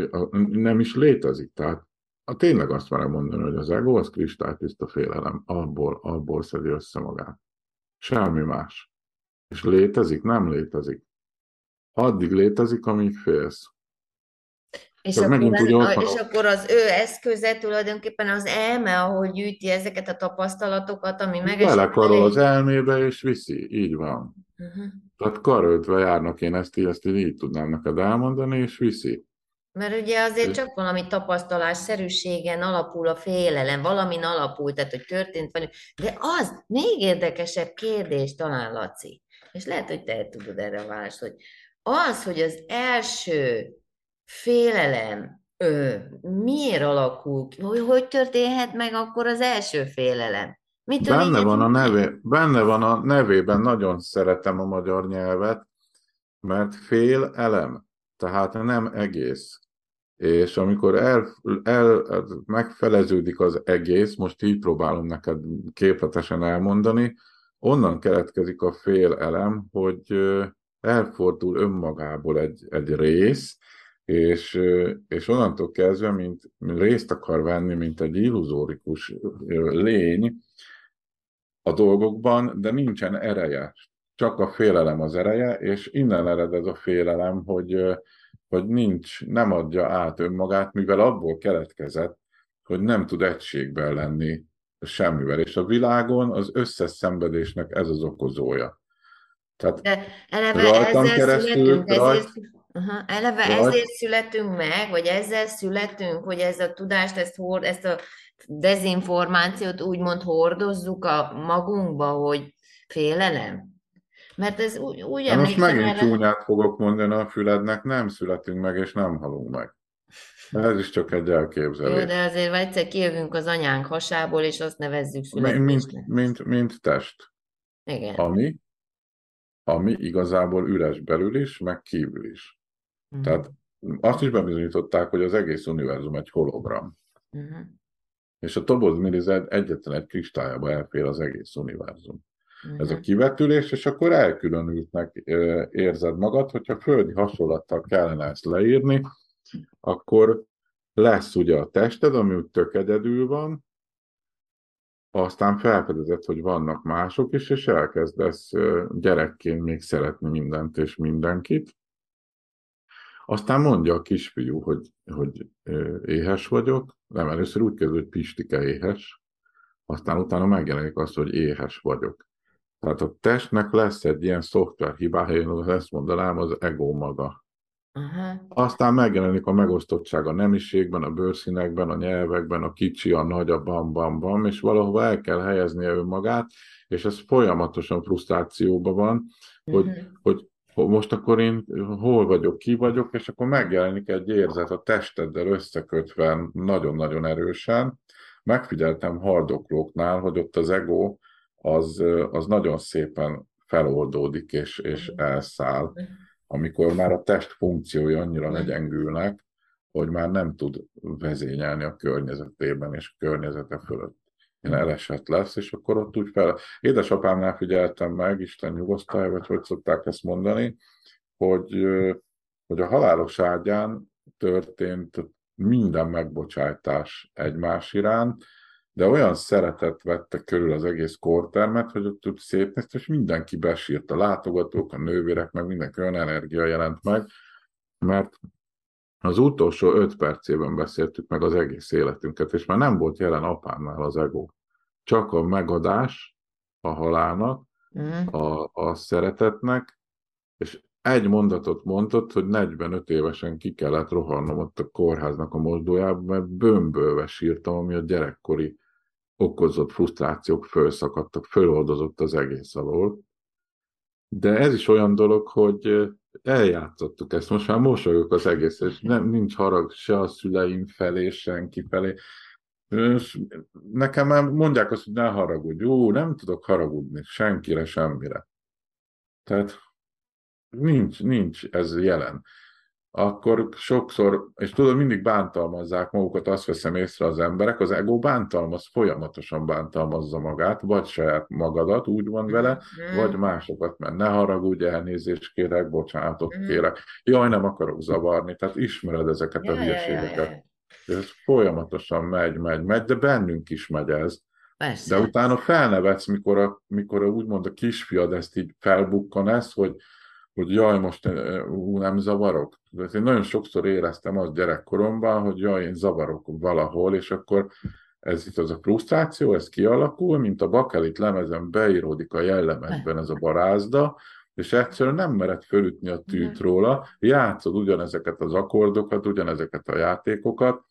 nem is létezik. Tehát a tényleg azt merem mondani, hogy az ego az kristálytiszta félelem, abból, abból szedi össze magát. Semmi más. És létezik? Nem létezik. Addig létezik, amíg félsz. És akkor, az, és akkor az ő eszköze tulajdonképpen az elme, ahol gyűjti ezeket a tapasztalatokat, ami meg... Belekarol az elmébe, és viszi. Így van. Uh-huh. Tehát karöltve járnak, én ezt ezt így tudnám neked elmondani, és viszi. Mert ugye azért csak valami tapasztalás szerűségen alapul a félelem, valamin alapul, tehát hogy történt valami. De az még érdekesebb kérdés talán, Laci, és lehet, hogy te tudod erre választ, hogy az, hogy az első félelem ö, miért alakul ki? Hogy, hogy történhet meg akkor az első félelem? Mitől benne van, a nevé, benne van a nevében, nagyon szeretem a magyar nyelvet, mert fél elem, tehát nem egész. és amikor el, el, megfeleződik az egész, most így próbálom neked képletesen elmondani, onnan keletkezik a fél elem, hogy elfordul önmagából egy, egy rész, és, és onnantól kezdve, mint, részt akar venni, mint egy illuzórikus lény a dolgokban, de nincsen ereje. Csak a félelem az ereje, és innen ered ez a félelem, hogy, hogy nincs, nem adja át önmagát, mivel abból keletkezett, hogy nem tud egységben lenni semmivel. És a világon az összes szenvedésnek ez az okozója. Tehát De eleve ezzel keresztül, születünk, rajt, ezért, aha, eleve rajt, ezért születünk meg, vagy ezzel születünk, hogy ez a tudást, ezt, hord, ezt a dezinformációt úgymond hordozzuk a magunkba, hogy félelem. Mert ez úgy, úgy Na most megint erre... csúnyát fogok mondani a fülednek, nem születünk meg, és nem halunk meg. Ez is csak egy elképzelés. Jó, de azért egyszer kijövünk az anyánk hasából, és azt nevezzük születésnek. Mint, mint, mint test. Igen. Ami, ami igazából üres belül is, meg kívül is. Uh-huh. Tehát azt is bebizonyították, hogy az egész univerzum egy hologram. Uh-huh. És a Toboz Mirized egyetlen egy kristáljába elfér az egész univerzum. Uh-huh. Ez a kivetülés, és akkor elkülönültnek érzed magad, hogyha földi hasonlattal kellene ezt leírni, akkor lesz ugye a tested, ami tök egyedül van, aztán felfedezed, hogy vannak mások is, és elkezdesz gyerekként még szeretni mindent és mindenkit. Aztán mondja a kisfiú, hogy, hogy éhes vagyok, nem először úgy kezdő, hogy Pistike éhes, aztán utána megjelenik az, hogy éhes vagyok. Tehát a testnek lesz egy ilyen szoftver hibája, én ezt mondanám, az ego maga. Uh-huh. Aztán megjelenik a megosztottság a nemiségben, a bőrszínekben, a nyelvekben, a kicsi, a nagy, a bam-bam-bam, és valahova el kell helyeznie önmagát, és ez folyamatosan frusztrációban van, hogy, uh-huh. hogy most akkor én hol vagyok, ki vagyok, és akkor megjelenik egy érzet a testeddel összekötve nagyon-nagyon erősen. Megfigyeltem haldoklóknál, hogy ott az ego az, az nagyon szépen feloldódik és, és elszáll. Uh-huh amikor már a test funkciói annyira legyengülnek, hogy már nem tud vezényelni a környezetében és a környezete fölött. Elesett lesz, és akkor ott úgy fel... Édesapámnál figyeltem meg, Isten nyugosztalja, vagy hogy szokták ezt mondani, hogy, hogy a halálos ágyán történt minden megbocsájtás egymás iránt, de olyan szeretet vette körül az egész kortermet, hogy ott, ott szép és mindenki besírt, a látogatók, a nővérek, meg mindenki olyan energia jelent meg, mert az utolsó öt percében beszéltük meg az egész életünket, és már nem volt jelen apámnál az ego. Csak a megadás a halálnak, mm. a, a szeretetnek, és egy mondatot mondott, hogy 45 évesen ki kellett rohannom ott a kórháznak a mozdójába, mert bömbölve sírtam, ami a gyerekkori okozott frusztrációk fölszakadtak, föloldozott az egész alól. De ez is olyan dolog, hogy eljátszottuk ezt, most már mosolyog az egész, és nem, nincs harag se a szüleim felé, senki felé. Nekem már mondják azt, hogy ne haragudj. Ú, nem tudok haragudni senkire, semmire. Tehát nincs, nincs ez jelen akkor sokszor, és tudod, mindig bántalmazzák magukat, azt veszem észre az emberek, az ego bántalmaz, folyamatosan bántalmazza magát, vagy saját magadat, úgy van vele, mm. vagy másokat, mert ne haragudj, elnézést kérek, bocsánatot mm. kérek. Jaj, nem akarok zavarni, tehát ismered ezeket a hülyeségeket. Ez folyamatosan megy, megy, megy, de bennünk is megy ez. Persze. De utána felnevetsz, mikor, a, mikor a, úgymond a kisfiad ezt így felbukkan ezt, hogy hogy jaj, most ú, nem zavarok. De én nagyon sokszor éreztem azt gyerekkoromban, hogy jaj, én zavarok valahol, és akkor ez itt az a frusztráció, ez kialakul, mint a bakelit lemezen beíródik a jellemekben ez a barázda, és egyszerűen nem mered fölütni a tűt róla, játszod ugyanezeket az akkordokat, ugyanezeket a játékokat,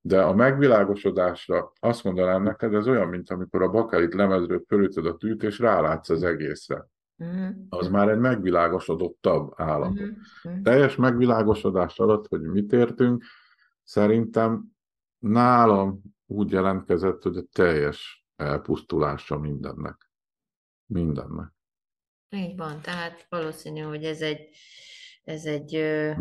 de a megvilágosodásra azt mondanám neked, ez olyan, mint amikor a bakelit lemezről fölütöd a tűt, és rálátsz az egészre. Uh-huh. Az már egy megvilágosodottabb állapot. Uh-huh. Teljes megvilágosodás alatt, hogy mit értünk, szerintem nálam úgy jelentkezett, hogy a teljes elpusztulása mindennek. Mindennek. Így van, tehát valószínű, hogy ez egy ez egy...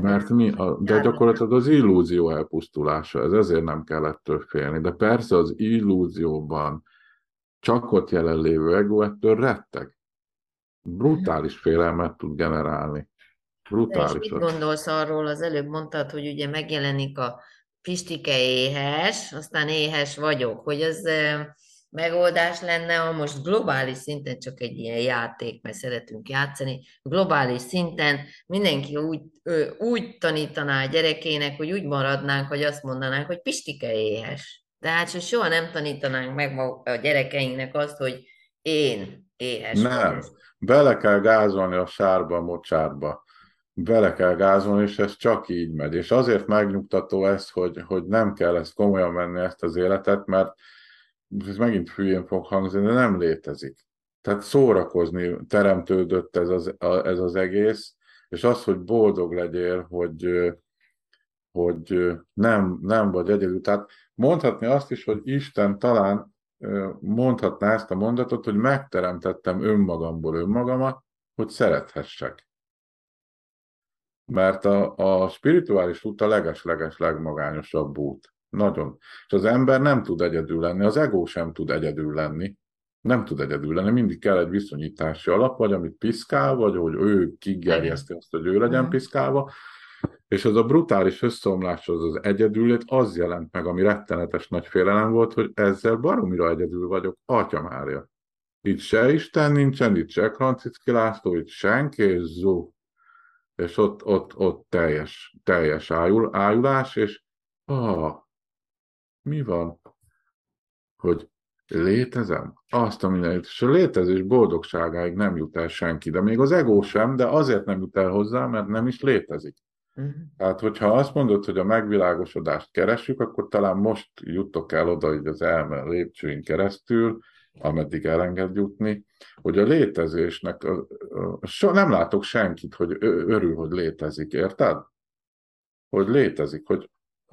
Mert mi, a, de gyakorlatilag az illúzió elpusztulása, ez ezért nem kellett több félni. De persze az illúzióban csak ott jelenlévő ego ettől retteg. Brutális félelmet tud generálni. Brutális. mit gondolsz arról, az előbb mondtad, hogy ugye megjelenik a Pistike éhes, aztán éhes vagyok, hogy az megoldás lenne, ha most globális szinten csak egy ilyen játék, mert szeretünk játszani, globális szinten mindenki úgy, úgy tanítaná a gyerekének, hogy úgy maradnánk, hogy azt mondanánk, hogy Pistike éhes. Tehát hogy soha nem tanítanánk meg a gyerekeinknek azt, hogy én éhes Nem, vagyok. bele kell gázolni a sárba, a mocsárba. Bele kell gázolni, és ez csak így megy. És azért megnyugtató ez, hogy, hogy nem kell ezt komolyan menni ezt az életet, mert ez megint hülyén fog hangzni, de nem létezik. Tehát szórakozni teremtődött ez az, ez az egész, és az, hogy boldog legyél, hogy, hogy nem, nem vagy egyedül. Tehát mondhatni azt is, hogy Isten talán mondhatná ezt a mondatot, hogy megteremtettem önmagamból önmagamat, hogy szerethessek. Mert a, a spirituális út a leges-leges legmagányosabb út. Nagyon. És az ember nem tud egyedül lenni, az ego sem tud egyedül lenni. Nem tud egyedül lenni, mindig kell egy viszonyítási alap, vagy amit piszkál, vagy hogy ő kigerjeszti azt, hogy ő legyen piszkálva. És az a brutális összeomlás, az az egyedülét, az jelent meg, ami rettenetes nagy félelem volt, hogy ezzel baromira egyedül vagyok, Atya Mária. Itt se Isten nincsen, itt se Krancicki László, itt senki, és zó. És ott, ott, ott teljes, teljes ájul, ájulás, és ah, mi van? Hogy létezem? Azt a mindenit. És a létezés boldogságáig nem jut el senki, de még az ego sem, de azért nem jut el hozzá, mert nem is létezik. Uh-huh. Tehát, hogyha azt mondod, hogy a megvilágosodást keresjük, akkor talán most jutok el oda, hogy az elme lépcsőin keresztül, ameddig elenged jutni, hogy a létezésnek, so, nem látok senkit, hogy örül, hogy létezik, érted? Hogy létezik, hogy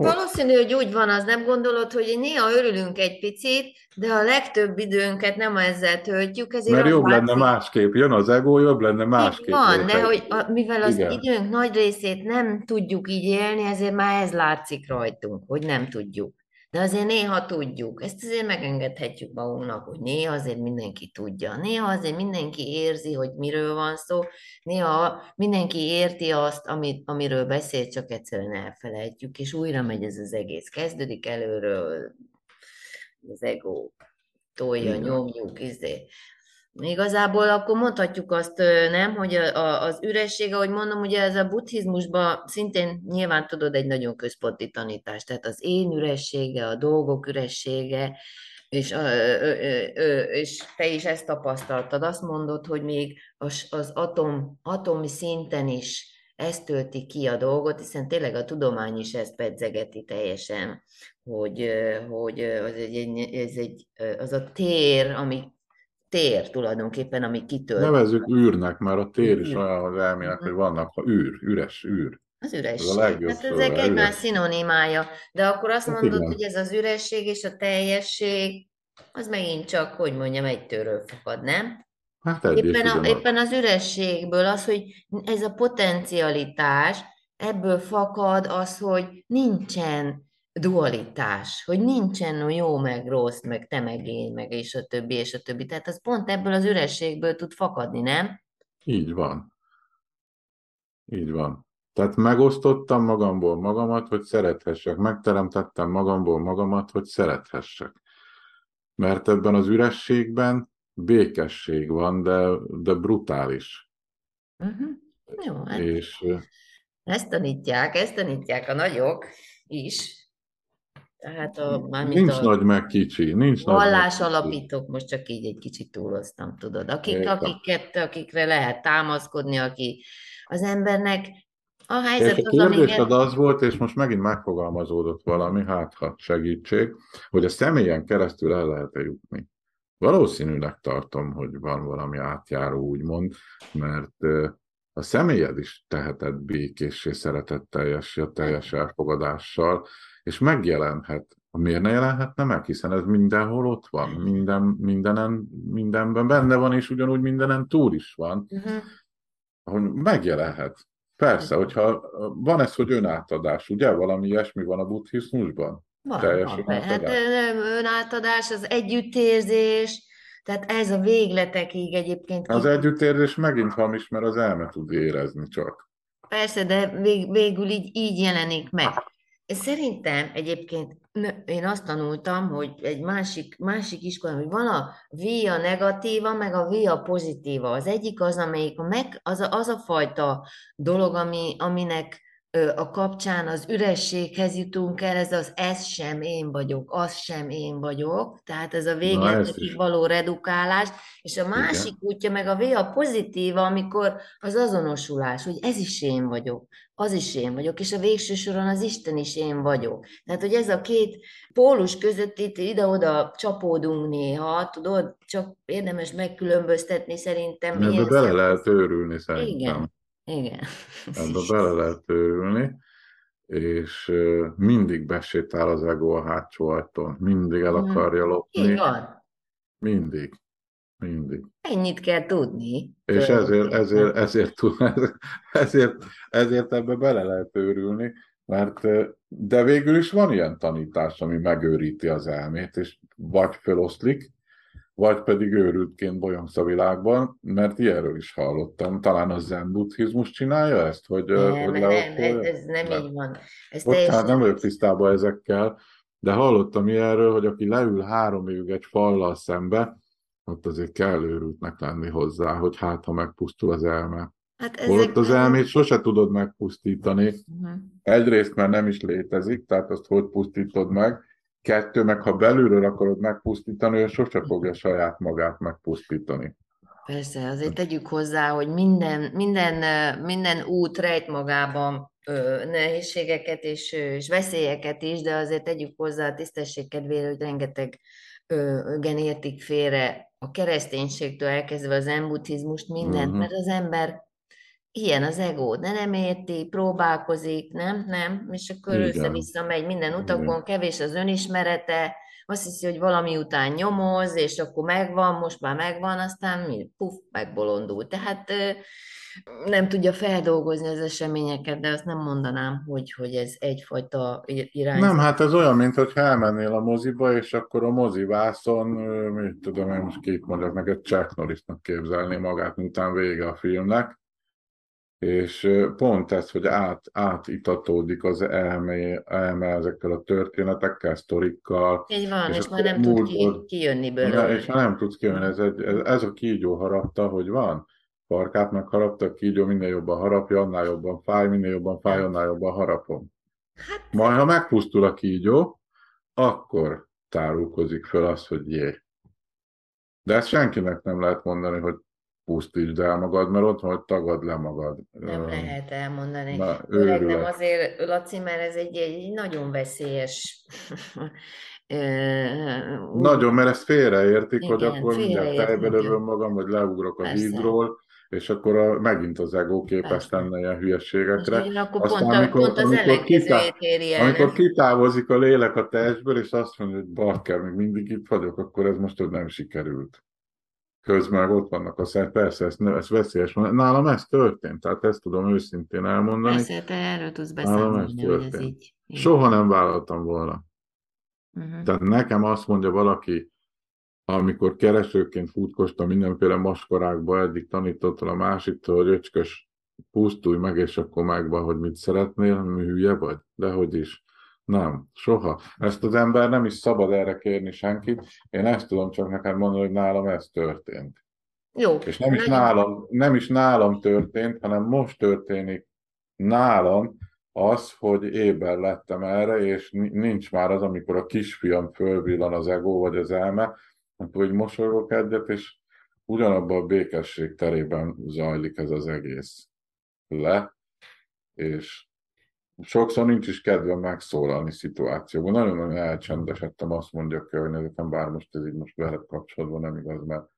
Valószínű, hogy úgy van, az nem gondolod, hogy néha örülünk egy picit, de a legtöbb időnket nem ezzel töltjük. Ezért Mert jobb látszik... lenne másképp, jön az ego, jobb lenne másképp. Van, de hogy a, mivel az Igen. időnk nagy részét nem tudjuk így élni, ezért már ez látszik rajtunk, hogy nem tudjuk. De azért néha tudjuk, ezt azért megengedhetjük magunknak, hogy néha azért mindenki tudja, néha azért mindenki érzi, hogy miről van szó, néha mindenki érti azt, amit, amiről beszél, csak egyszerűen elfelejtjük, és újra megy ez az egész. Kezdődik előről, az ego tolja, nyomjuk, izé. Igazából akkor mondhatjuk azt, nem, hogy az üresség, ahogy mondom, ugye ez a buddhizmusban szintén nyilván tudod egy nagyon központi tanítás, tehát az én üressége, a dolgok üressége, és, és te is ezt tapasztaltad, azt mondod, hogy még az, az atom, atomi szinten is ezt tölti ki a dolgot, hiszen tényleg a tudomány is ezt pedzegeti teljesen, hogy, hogy az, egy, ez egy, az a tér, ami tér tulajdonképpen, ami kitölt. Nevezzük űrnek, mert a tér is olyan az elmének, hogy vannak ha űr, üres űr. Az üresség. Ez a legjobb hát ezek egymás üres. szinonimája. De akkor azt hát mondod, igen. hogy ez az üresség és a teljesség, az megint csak, hogy mondjam, egy tőről fakad, nem? Hát éppen, a, éppen az ürességből az, hogy ez a potencialitás, ebből fakad az, hogy nincsen dualitás, hogy nincsen jó, meg rossz, meg te, meg én, meg és a többi, és a többi. Tehát az pont ebből az ürességből tud fakadni, nem? Így van. Így van. Tehát megosztottam magamból magamat, hogy szerethessek. Megteremtettem magamból magamat, hogy szerethessek. Mert ebben az ürességben békesség van, de, de brutális. Uh-huh. Jó, hát és, ezt tanítják, ezt tanítják a nagyok is, tehát a, nincs a nagy meg kicsi, nincs vallás nagy alapítók, most csak így egy kicsit túloztam, tudod. Akik, akiket, akikre lehet támaszkodni, aki az embernek a helyzet és a az, az volt, és most megint megfogalmazódott valami, hát ha segítség, hogy a személyen keresztül el lehet -e jutni. Valószínűleg tartom, hogy van valami átjáró, úgymond, mert a személyed is teheted békéssé, szeretetteljes, teljes elfogadással, és megjelenhet. Miért ne jelenhetne meg? Hiszen ez mindenhol ott van, minden, mindenen, mindenben benne van, és ugyanúgy mindenen túl is van. Uh-huh. Ahogy megjelenhet. Persze, hogyha van ez, hogy önátadás, ugye? Valami ilyesmi van a buddhizmusban? Van, Teljes van. Hát ö, önátadás, az együttérzés, tehát ez a végletekig egyébként Az együttérzés megint hamis, mert az elme tud érezni csak. Persze, de vég, végül így, így jelenik meg. Szerintem egyébként én azt tanultam, hogy egy másik, másik iskola, hogy van a via negatíva, meg a via pozitíva. Az egyik az, amelyik meg, az, a, az a fajta dolog, ami, aminek a kapcsán az ürességhez jutunk el, ez az ez sem én vagyok, az sem én vagyok, tehát ez a végletekig való redukálás, és a másik Igen. útja meg a via pozitíva, amikor az azonosulás, hogy ez is én vagyok, az is én vagyok, és a végső soron az Isten is én vagyok. Tehát, hogy ez a két pólus között itt ide-oda csapódunk néha, tudod, csak érdemes megkülönböztetni szerintem. Ebbe bele szem- lehet őrülni szerintem. Igen, igen. Ebbe bele lehet őrülni, és mindig besétál az ego a hátsó ajtón. Mindig el Mhm. akarja lopni. van. Mindig. Mindig. Ennyit kell tudni. És ezért, ezért, ezért, ezért, ezért ebbe bele lehet őrülni, mert de végül is van ilyen tanítás, ami megőríti az elmét, és vagy feloszlik, vagy pedig őrültként bolyongsz a világban, mert ilyenről is hallottam. Talán a zen buddhizmus csinálja ezt, hogy, Nem, hogy nem, ez, ez nem, Nem. így van. Ez Bocsánat, nem vagyok tisztában ezekkel, de hallottam ilyenről, hogy aki leül három évig egy fallal szembe, ott azért kell őrültnek lenni hozzá, hogy hát, ha megpusztul az elme. Hát Holott az ezek- elmét sose tudod megpusztítani. Mhm. Egyrészt, mert nem is létezik, tehát azt hogy pusztítod meg. Kettő, meg ha belülről akarod megpusztítani, ő sose fogja saját magát megpusztítani. Persze, azért tegyük hozzá, hogy minden, minden, minden út rejt magában ö, nehézségeket és, és veszélyeket is, de azért tegyük hozzá a tisztesség kedvére, hogy rengeteg ö, gen értik félre a kereszténységtől elkezdve az embutizmust, mindent, Mhm. mert az ember ilyen az ego, de nem érti, próbálkozik, nem, nem, és akkor össze-vissza megy minden utakon, kevés az önismerete, azt hiszi, hogy valami után nyomoz, és akkor megvan, most már megvan, aztán mi? Puff, megbolondul. Tehát nem tudja feldolgozni az eseményeket, de azt nem mondanám, hogy, hogy ez egyfajta irány. Nem, hát ez olyan, mint hogyha elmennél a moziba, és akkor a mozivászon, mit tudom én most két mondjak neked, Chuck Norrisnak képzelni magát, miután vége a filmnek, és pont ez, hogy át, átitatódik az elme, elme ezekkel a történetekkel, sztorikkal, Így van, és és, már nem tud ki, kijönni belőle. és ha nem tudsz kijönni, ez, egy, ez, ez a kígyó harapta, hogy van. Farkát megharapta, a kígyó minél jobban harapja, annál jobban fáj, minél jobban fáj, annál jobban harapom. Hát, Majd, ha megpusztul a kígyó, akkor tárulkozik föl az, hogy jé. De ezt senkinek nem lehet mondani, hogy pusztítsd el magad, mert ott van, hogy tagad le magad. Nem Ö, lehet elmondani. Na, Főleg nem azért, Laci, mert ez egy, egy nagyon veszélyes. Nagyon, mert ezt félreértik, hogy Igen, akkor mindjárt félreértik, fejbe igen. dövöm magam, vagy leugrok a Persze. hídról, és akkor a, megint az ego képes tenni ilyen hülyeségekre. ugyanakkor Aztán, pont, amikor- pont az amikor kitá- Amikor kitávozik a lélek a testből, és azt mondja, hogy bakker, még mindig itt vagyok, akkor ez most hogy nem sikerült. Közben ott vannak a szert, persze, ez, ez veszélyes. Nálam ez történt, tehát ezt tudom őszintén elmondani. Persze, te erről tudsz Nálam ez beszámolni, hogy ez így. Soha nem vállaltam volna. Mhm. Tehát nekem azt mondja valaki, amikor keresőként futkostam mindenféle maskarákba, eddig tanítottam a másiktól, hogy öcskös, pusztulj meg, és akkor megvan, hogy mit szeretnél, mi hülye vagy, de hogy is. Nem, soha. Ezt az ember nem is szabad erre kérni senkit. Én ezt tudom csak neked mondani, hogy nálam ez történt. Jó. És nem is, nálam, nem is nálam történt, hanem most történik nálam az, hogy éber lettem erre, és ni- nincs már az, amikor a kisfiam fölvillan az ego vagy az elme, akkor hogy mosolygok egyet, és ugyanabban a békesség terében zajlik ez az egész le, és sokszor nincs is kedvem megszólalni szituációban. Nagyon-nagyon elcsendesedtem, azt mondja a környezetem, bár most ez így most veled kapcsolatban nem igaz, mert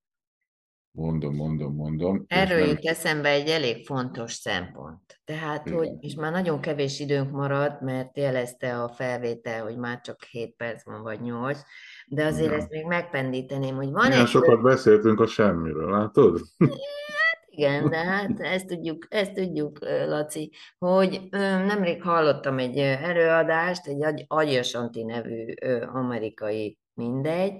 mondom, mondom, mondom. Erről jut eszembe egy elég fontos szempont. Tehát, Igen. hogy, és már nagyon kevés időnk marad, mert jelezte a felvétel, hogy már csak 7 perc van, vagy 8, de azért Igen. ezt még megpendíteném, hogy van Milyen egy... sokat beszéltünk a semmiről, látod? Igen, de hát ezt tudjuk, ezt tudjuk, Laci, hogy nemrég hallottam egy előadást, egy Agy- Agyasanti nevű amerikai mindegy,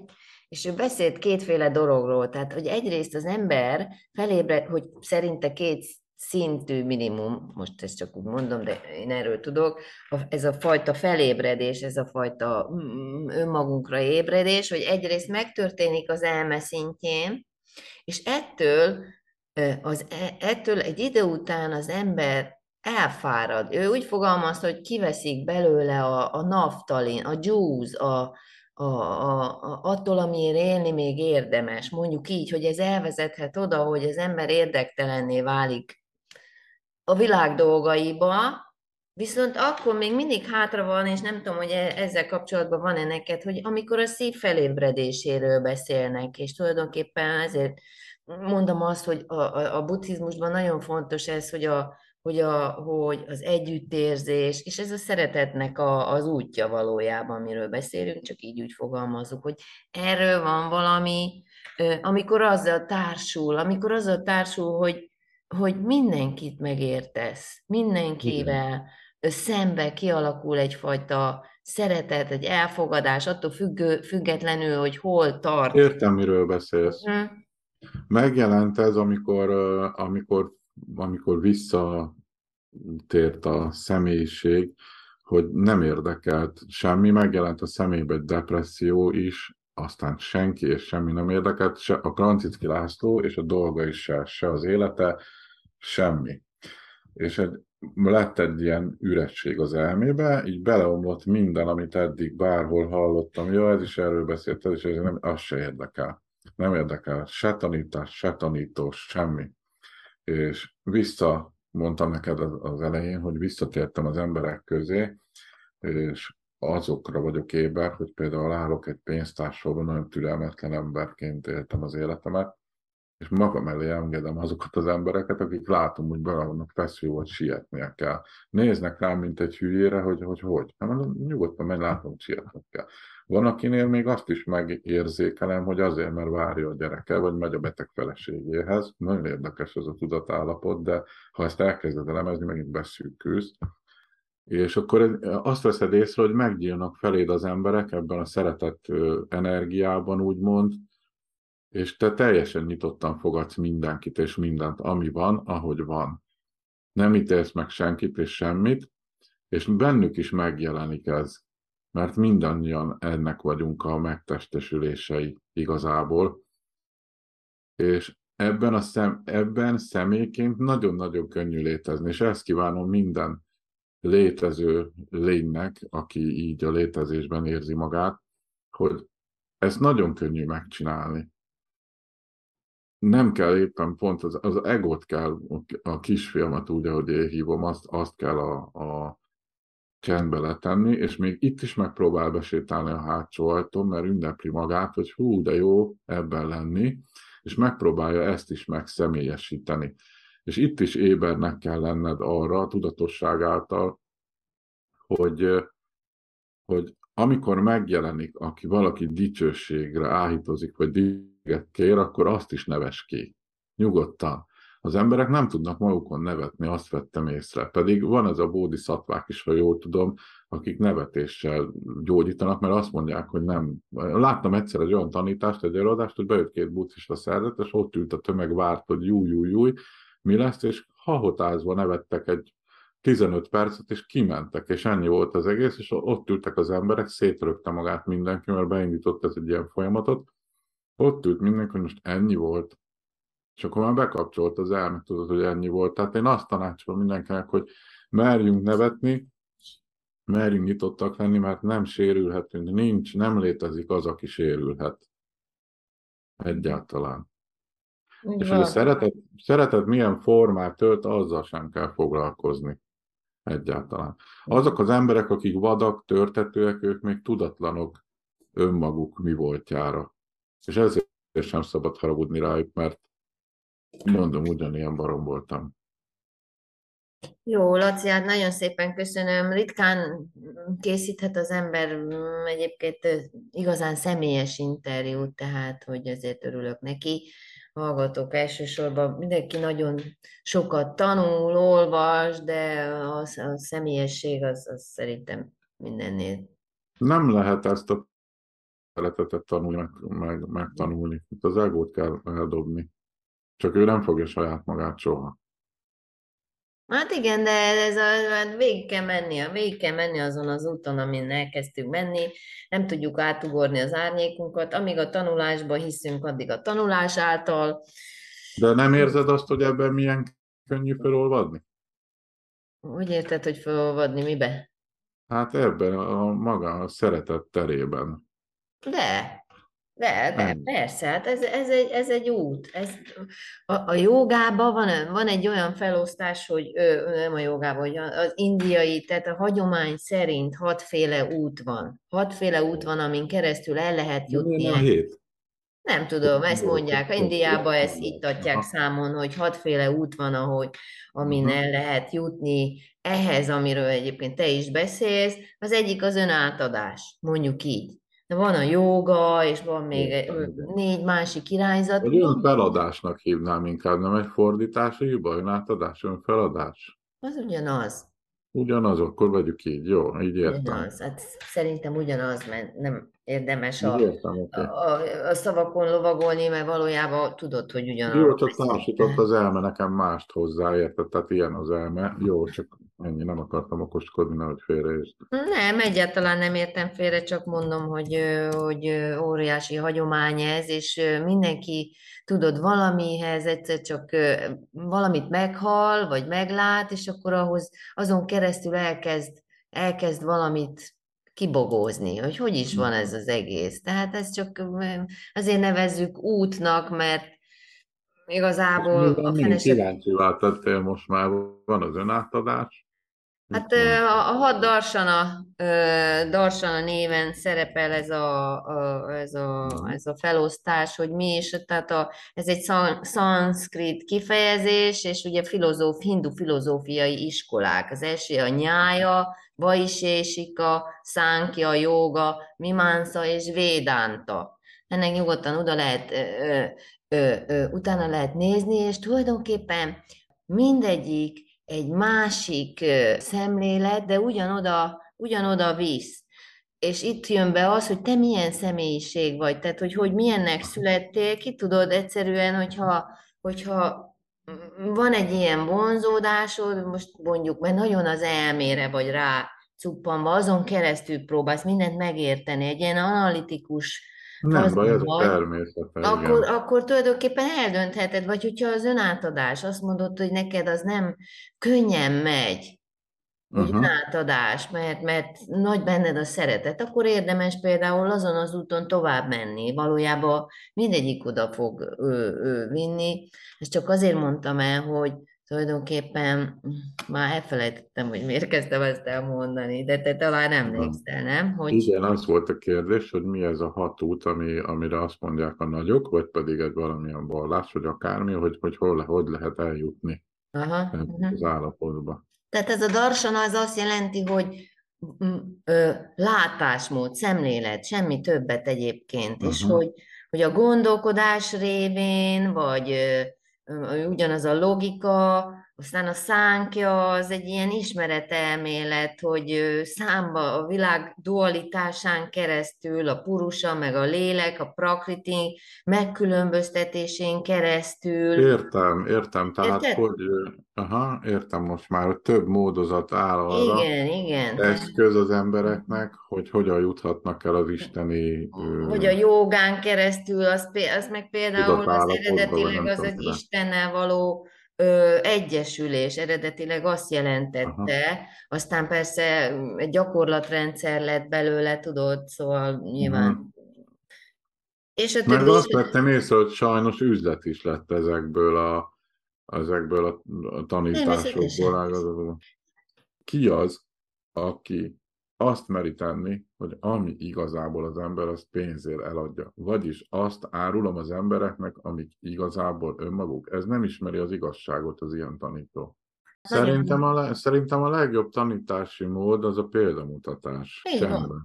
és ő beszélt kétféle dologról, tehát hogy egyrészt az ember felébred, hogy szerinte két szintű minimum, most ezt csak úgy mondom, de én erről tudok, ez a fajta felébredés, ez a fajta mm, önmagunkra ébredés, hogy egyrészt megtörténik az elme szintjén, és ettől, az, e, ettől egy idő után az ember elfárad. Ő úgy fogalmazta, hogy kiveszik belőle a, a naftalin, a juice, a, a, a, a, attól, amiért élni még érdemes. Mondjuk így, hogy ez elvezethet oda, hogy az ember érdektelenné válik a világ dolgaiba, viszont akkor még mindig hátra van, és nem tudom, hogy e, ezzel kapcsolatban van-e neked, hogy amikor a szív felébredéséről beszélnek, és tulajdonképpen ezért mondom azt, hogy a, a, a buddhizmusban nagyon fontos ez, hogy, a, hogy, a, hogy az együttérzés, és ez a szeretetnek a, az útja valójában, amiről beszélünk, csak így úgy fogalmazunk, hogy erről van valami, amikor azzal társul, amikor azzal társul, hogy, hogy mindenkit megértesz, mindenkivel Igen. szembe kialakul egyfajta szeretet, egy elfogadás, attól függő, függetlenül, hogy hol tart. Értem, miről beszélsz. Hm. Megjelent ez, amikor, amikor, amikor visszatért a személyiség, hogy nem érdekelt semmi, megjelent a személybe egy depresszió is, aztán senki és semmi nem érdekelt, se a Krancicki László és a dolga is se, se az élete, semmi. És egy, lett egy ilyen üresség az elmébe, így beleomlott minden, amit eddig bárhol hallottam. Jó, ez is erről beszélt, ez is ez nem, az se érdekel. Nem érdekel se tanítás, se tanítós, semmi. És vissza, mondtam neked az elején, hogy visszatértem az emberek közé, és azokra vagyok éber, hogy például állok egy pénztársorban, nagyon türelmetlen emberként éltem az életemet, és magam elé engedem azokat az embereket, akik látom, hogy be vannak feszülve, hogy sietnie kell. Néznek rám, mint egy hülyére, hogy hogy. hogy. Hát nyugodtan megy, látom, hogy sietnek kell. Van, akinél még azt is megérzékelem, hogy azért, mert várja a gyereke, vagy megy a beteg feleségéhez. Nagyon érdekes ez a tudatállapot, de ha ezt elkezded elemezni, megint beszűkülsz. És akkor azt veszed észre, hogy meggyílnak feléd az emberek ebben a szeretett energiában, úgymond, és te teljesen nyitottan fogadsz mindenkit és mindent, ami van, ahogy van. Nem ítélsz meg senkit és semmit, és bennük is megjelenik ez, mert mindannyian ennek vagyunk a megtestesülései igazából. És ebben, a szem, ebben személyként nagyon-nagyon könnyű létezni, és ezt kívánom minden létező lénynek, aki így a létezésben érzi magát, hogy ezt nagyon könnyű megcsinálni nem kell éppen pont az, az egot kell, a kisfilmet úgy, ahogy én hívom, azt, azt kell a, a csendbe letenni, és még itt is megpróbál besétálni a hátsó ajtón, mert ünnepli magát, hogy hú, de jó ebben lenni, és megpróbálja ezt is megszemélyesíteni. És itt is ébernek kell lenned arra a tudatosság által, hogy, hogy amikor megjelenik, aki valaki dicsőségre áhítozik, vagy kér, akkor azt is neves ki. Nyugodtan. Az emberek nem tudnak magukon nevetni, azt vettem észre. Pedig van ez a bódi szatvák is, ha jól tudom, akik nevetéssel gyógyítanak, mert azt mondják, hogy nem. Láttam egyszer egy olyan tanítást, egy előadást, hogy bejött két buddhista szerzet, és ott ült a tömeg, várt, hogy jú, jú, jú, mi lesz, és hahotázva nevettek egy 15 percet, és kimentek, és ennyi volt az egész, és ott ültek az emberek, szétrögte magát mindenki, mert beindított ez egy ilyen folyamatot, ott ült mindenki, hogy most ennyi volt, és akkor már bekapcsolt az elme, tudod, hogy ennyi volt. Tehát én azt tanácsolom mindenkinek, hogy merjünk nevetni, merjünk nyitottak lenni, mert nem sérülhetünk, nincs, nem létezik az, aki sérülhet. Egyáltalán. Igen. És hogy a szeretet, szeretet milyen formát tölt, azzal sem kell foglalkozni. Egyáltalán. Azok az emberek, akik vadak, törtetőek, ők még tudatlanok önmaguk mi voltjára. És ezért sem szabad haragudni rájuk, mert mondom, ugyanilyen barom voltam. Jó, Laci, hát nagyon szépen köszönöm. Ritkán készíthet az ember mm, egyébként igazán személyes interjút, tehát hogy ezért örülök neki. hallgatók elsősorban mindenki nagyon sokat tanul, olvas, de a, a személyesség az, az szerintem mindennél. Nem lehet ezt a szeretetet tanulni, meg, meg, megtanulni. Itt az egót kell eldobni. Csak ő nem fogja saját magát soha. Hát igen, de ez a, hát végig kell menni, végig kell menni azon az úton, amin elkezdtünk menni, nem tudjuk átugorni az árnyékunkat, amíg a tanulásba hiszünk, addig a tanulás által. De nem érzed azt, hogy ebben milyen könnyű felolvadni? Úgy érted, hogy felolvadni mibe? Hát ebben a maga a szeretet terében. De, de, de persze, hát ez, ez, egy, ez egy út. Ez, a, a jogában van, van egy olyan felosztás, hogy ö, nem a jogában, hogy az indiai, tehát a hagyomány szerint hatféle út van. Hatféle út van, amin keresztül el lehet jutni. a hét? Nem tudom, ezt mondják. Indiában ezt itt adják számon, hogy hatféle út van, ahogy, amin el lehet jutni ehhez, amiről egyébként te is beszélsz. Az egyik az önátadás, mondjuk így de van a joga, és van még négy másik irányzat. Egy feladásnak hívnám inkább, nem egy fordítási hiba, önátadás, feladás. Az ugyanaz. Ugyanaz, akkor vegyük így, jó, így értem. Ugyanaz, hát szerintem ugyanaz, mert nem érdemes a, értem, okay. a, a szavakon lovagolni, mert valójában tudod, hogy ugyanaz. Jó, csak társított az elme nekem mást hozzá, érted? Tehát ilyen az elme. Jó, csak ennyi, nem akartam okoskodni, nehogy félreértsd. Nem, egyáltalán nem értem félre, csak mondom, hogy, hogy óriási hagyomány ez, és mindenki, tudod, valamihez egyszer csak valamit meghal, vagy meglát, és akkor ahhoz azon keresztül elkezd, elkezd valamit kibogózni, hogy hogy is van ez az egész. Tehát ez csak azért nevezzük útnak, mert igazából... a fenesek... Kíváncsi váltattél most már, van az önátadás, Hát a, hat Darsana, Darsana néven szerepel ez a, a, ez, a, ez a felosztás, hogy mi is, tehát a, ez egy szanszkrit kifejezés, és ugye filozóf, hindu filozófiai iskolák. Az első a nyája, Vaisésika, Szánkja, Joga, Mimánsa és Védánta. Ennek nyugodtan oda lehet, ö, ö, ö, utána lehet nézni, és tulajdonképpen mindegyik egy másik szemlélet, de ugyanoda, ugyanoda visz. És itt jön be az, hogy te milyen személyiség vagy, tehát hogy, hogy milyennek születtél, ki tudod egyszerűen, hogyha, hogyha van egy ilyen vonzódásod, most mondjuk, mert nagyon az elmére vagy rá cuppanva, azon keresztül próbálsz mindent megérteni, egy ilyen analitikus nem baj, ez a természet. Akkor, akkor tulajdonképpen eldöntheted, vagy hogyha az önátadás, azt mondod, hogy neked az nem könnyen megy, uh-huh. önátadás, mert, mert nagy benned a szeretet, akkor érdemes például azon az úton tovább menni. Valójában mindegyik oda fog ő, ő vinni. Ezt csak azért mondtam el, hogy tulajdonképpen már elfelejtettem, hogy miért kezdtem ezt elmondani, de te talán emlékszel, nem? Hogy... Igen, az volt a kérdés, hogy mi ez a hat út, ami, amire azt mondják a nagyok, vagy pedig egy valamilyen vallás, vagy akármi, hogy, hogy hol, hogy lehet eljutni Aha, az állapotba. Tehát ez a darsana az azt jelenti, hogy ö, látásmód, szemlélet, semmi többet egyébként, uh-huh. és hogy, hogy a gondolkodás révén, vagy ugyanaz a logika, aztán a szánkja az egy ilyen ismeretelmélet, hogy számba a világ dualitásán keresztül, a purusa, meg a lélek, a prakriti megkülönböztetésén keresztül. Értem, értem, tehát Érted? hogy, aha, értem most már, több módozat áll arra, igen, igen. eszköz az embereknek, hogy hogyan juthatnak el az isteni... Hogy a jogán keresztül, az, az meg például az eredetileg az egy Istennel való ö, egyesülés eredetileg azt jelentette, Aha. aztán persze egy gyakorlatrendszer lett belőle, tudod, szóval nyilván. Uh-huh. És a Meg azt vettem észre, hogy sajnos üzlet is lett ezekből a, ezekből a tanításokból. Ki az, aki azt meri tenni, hogy ami igazából az ember, azt pénzért eladja. Vagyis azt árulom az embereknek, amik igazából önmaguk. Ez nem ismeri az igazságot az ilyen tanító. Szerintem a, le, szerintem a legjobb tanítási mód az a példamutatás.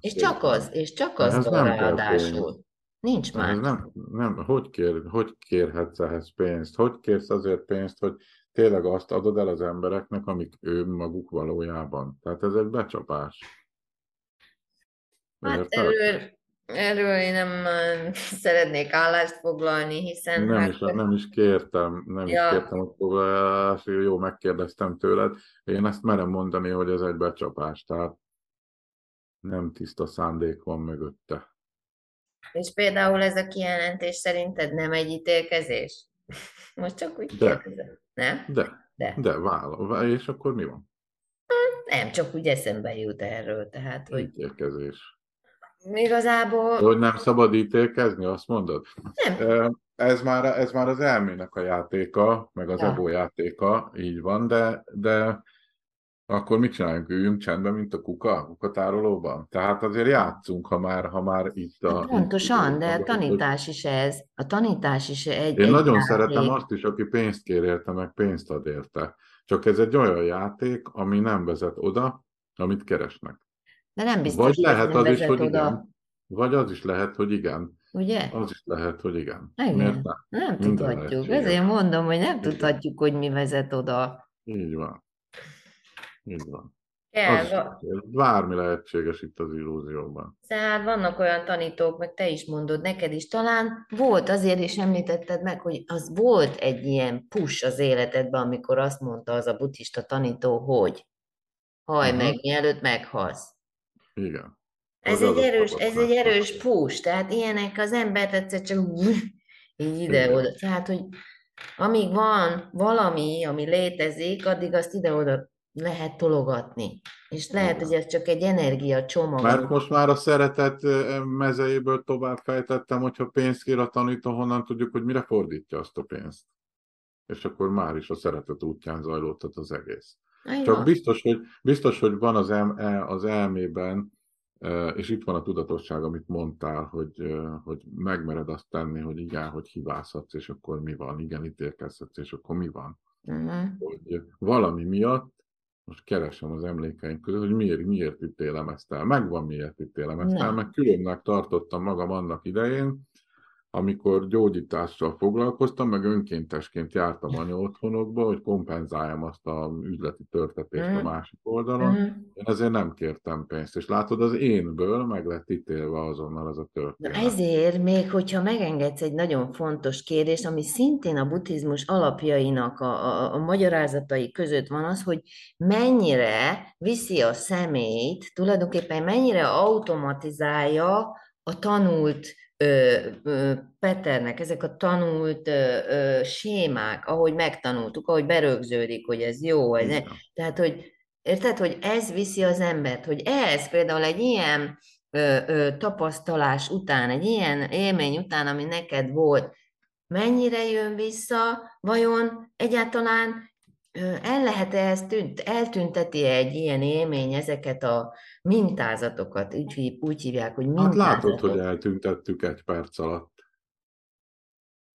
És csak az, és csak az Ez nem ráadásul. Nincs Ez más. nem, nem, hogy, kér, hogy kérhetsz ehhez pénzt? Hogy kérsz azért pénzt, hogy tényleg azt adod el az embereknek, amik ő maguk valójában? Tehát ez egy becsapás. Hát erről, erről én nem szeretnék állást foglalni, hiszen Nem hát, is, nem is kértem, nem Ja. is kértem, hogy foglalás, jó, megkérdeztem tőled. Én ezt merem mondani, hogy ez egy becsapás, tehát nem tiszta szándék van mögötte. és például ez a kijelentés szerinted nem egy ítélkezés? Most csak úgy De. kérdezem. Nem? De, De. de vállal, és akkor mi van? Nem, csak úgy eszembe jut erről, tehát, hogy Ítélkezés. Igazából Hogy nem szabad ítélkezni, azt mondod? nem. Ez már, ez már az elmének a játéka, meg az Ja. ego játéka, így van, de, de akkor mit csináljunk? Üljünk csendben, mint a kuka, a kukatárolóban? Tehát azért játszunk, ha már, ha már itt a... Hát Pontosan, itt- de a tanítás is ez. A tanítás is egy, Én egy nagyon játék. szeretem azt is, aki pénzt kér érte, meg pénzt ad érte. Csak ez egy olyan játék, ami nem vezet oda, amit keresnek. De nem biztos, Vagy lehet az is, hogy oda, igen. Vagy az is lehet, hogy igen. ugye? Az is lehet, hogy igen. Igen. Miért nem? Nem Minden tudhatjuk. Ezért mondom, hogy nem Igen. tudhatjuk, hogy mi vezet oda. Így van. Így van. Kell, Az, va- bármi lehetséges itt az illúzióban. tehát vannak olyan tanítók, meg te is mondod, neked is talán volt, azért is említetted meg, hogy az volt egy ilyen push az életedben, amikor azt mondta az a buddhista tanító, hogy haj Aha. meg, mielőtt meghalsz. Igen. Ez egy erős, ez egy erős push, tehát ilyenek az embert egyszer csak így ide-oda. Tehát, hogy amíg van valami, ami létezik, addig azt ide-oda lehet tologatni. És lehet, Igen. hogy ez csak egy energia csomag. Mert most már a szeretet mezejéből tovább fejtettem, hogyha pénzt kér a tanító, honnan tudjuk, hogy mire fordítja azt a pénzt. És akkor már is a szeretet útján zajlódtat az egész. Csak biztos, hogy, biztos, hogy van az, el, el- az elmében, ö, és itt van a tudatosság, amit mondtál, hogy, ö, hogy megmered azt tenni, hogy igen, hogy hibázhatsz, és akkor mi van, igen, ítélkezhetsz, és akkor mi van. Uh-huh. hogy valami miatt, most keresem az emlékeim között, hogy miért, miért ítélem ezt el. Megvan, miért ítélem ezt el, meg különnek tartottam magam annak idején, amikor gyógyítással foglalkoztam, meg önkéntesként jártam anya otthonokba, hogy kompenzáljam azt a üzleti törtetést a Mhm. másik oldalon. Uh-huh. Én ezért nem kértem pénzt, és látod, az énből meg lett ítélve azonnal ez a Na történet. ezért, még hogyha megengedsz egy nagyon fontos kérdés, ami szintén a buddhizmus alapjainak a, a, a magyarázatai között van az, hogy mennyire viszi a személyt, tulajdonképpen mennyire automatizálja a tanult Peternek, ezek a tanult ö, sémák, ahogy megtanultuk, ahogy berögződik, hogy ez jó, ez ne, tehát, hogy érted, hogy ez viszi az embert, hogy ez például egy ilyen ö, ö, tapasztalás után, egy ilyen élmény után, ami neked volt, mennyire jön vissza, vajon egyáltalán el lehet-e ezt tűnt, eltünteti egy ilyen élmény ezeket a mintázatokat, úgy, úgy hívják, hogy Hát mintázatok. látod, hogy eltüntettük egy perc alatt.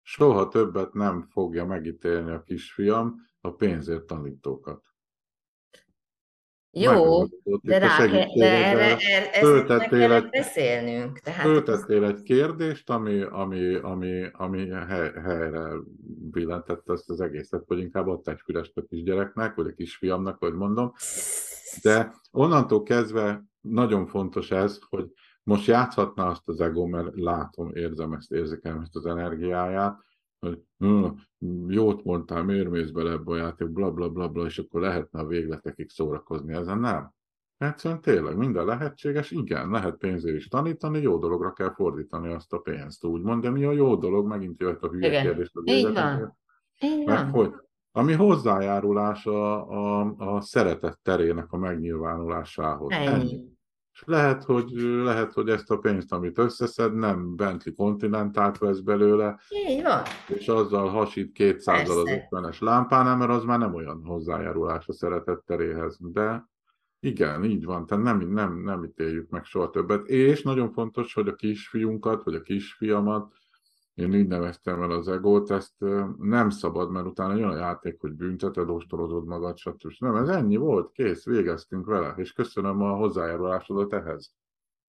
Soha többet nem fogja megítélni a kisfiam a pénzért tanítókat. Jó, de, rá de erre, erre, föltettél kellett egy- beszélnünk. Tehát Föltettél egy kérdést, ami, ami, ami, ami hely, helyre billentette ezt az egészet, vagy inkább ott egy fürest a kisgyereknek, vagy a kisfiamnak, hogy mondom. De onnantól kezdve nagyon fontos ez, hogy most játszhatná azt az ego, mert látom, érzem ezt, érzékelem ezt az energiáját, hogy hm, jót mondtál, miért mész bele ebbe a játék, bla, bla, bla, bla, és akkor lehetne a végletekig szórakozni ezen, nem. Egyszerűen tényleg minden lehetséges, igen, lehet pénzért is tanítani, jó dologra kell fordítani azt a pénzt, úgymond, de mi a jó dolog, megint jöhet a hülye Igen. kérdés az Így van. Így van. hogy? Ami hozzájárulás a, a, a szeretet terének a megnyilvánulásához. Ennyi. És lehet hogy, lehet, hogy ezt a pénzt, amit összeszed, nem Bentley Continentát vesz belőle, Így van. és azzal hasít 200 az Persze. 50-es lámpánál, mert az már nem olyan hozzájárulás a szeretet teréhez. De igen, így van, tehát nem, nem, nem ítéljük meg soha többet. És nagyon fontos, hogy a kisfiunkat, vagy a kisfiamat, én így neveztem el az egót, ezt nem szabad, mert utána jön a játék, hogy bünteted, ostorozod magad, stb. Nem, ez ennyi volt, kész, végeztünk vele, és köszönöm a hozzájárulásodat ehhez.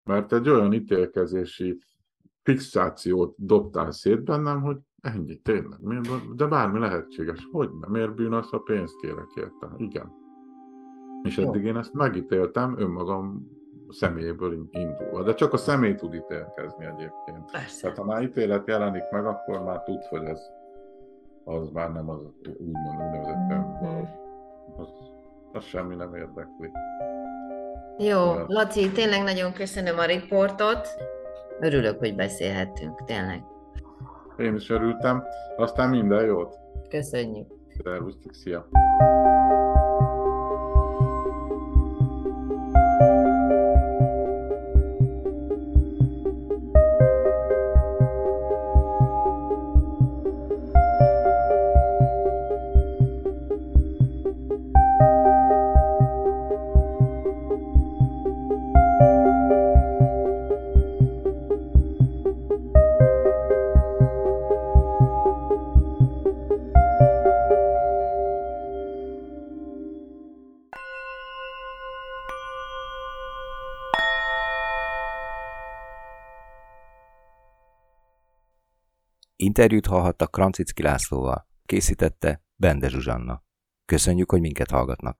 Mert egy olyan ítélkezési fixációt dobtál szét bennem, hogy ennyi, tényleg. De bármi lehetséges. Hogy nem? Miért bűnös, a pénzt kérek érte? Igen. És eddig én ezt megítéltem önmagam személyéből indulva. De csak a személy tud ítélkezni egyébként. Persze. Tehát ha már ítélet jelenik meg, akkor már tud, hogy ez az már nem az úgymond úgynevezett mm-hmm. az, az semmi nem érdekli. Jó, Laci, tényleg nagyon köszönöm a riportot. Örülök, hogy beszélhettünk, tényleg. Én is örültem. Aztán minden jót. Köszönjük. Szervusztok, szia. Interjút hallhattak Krancicki Lászlóval. Készítette Bende Zsuzsanna. Köszönjük, hogy minket hallgatnak.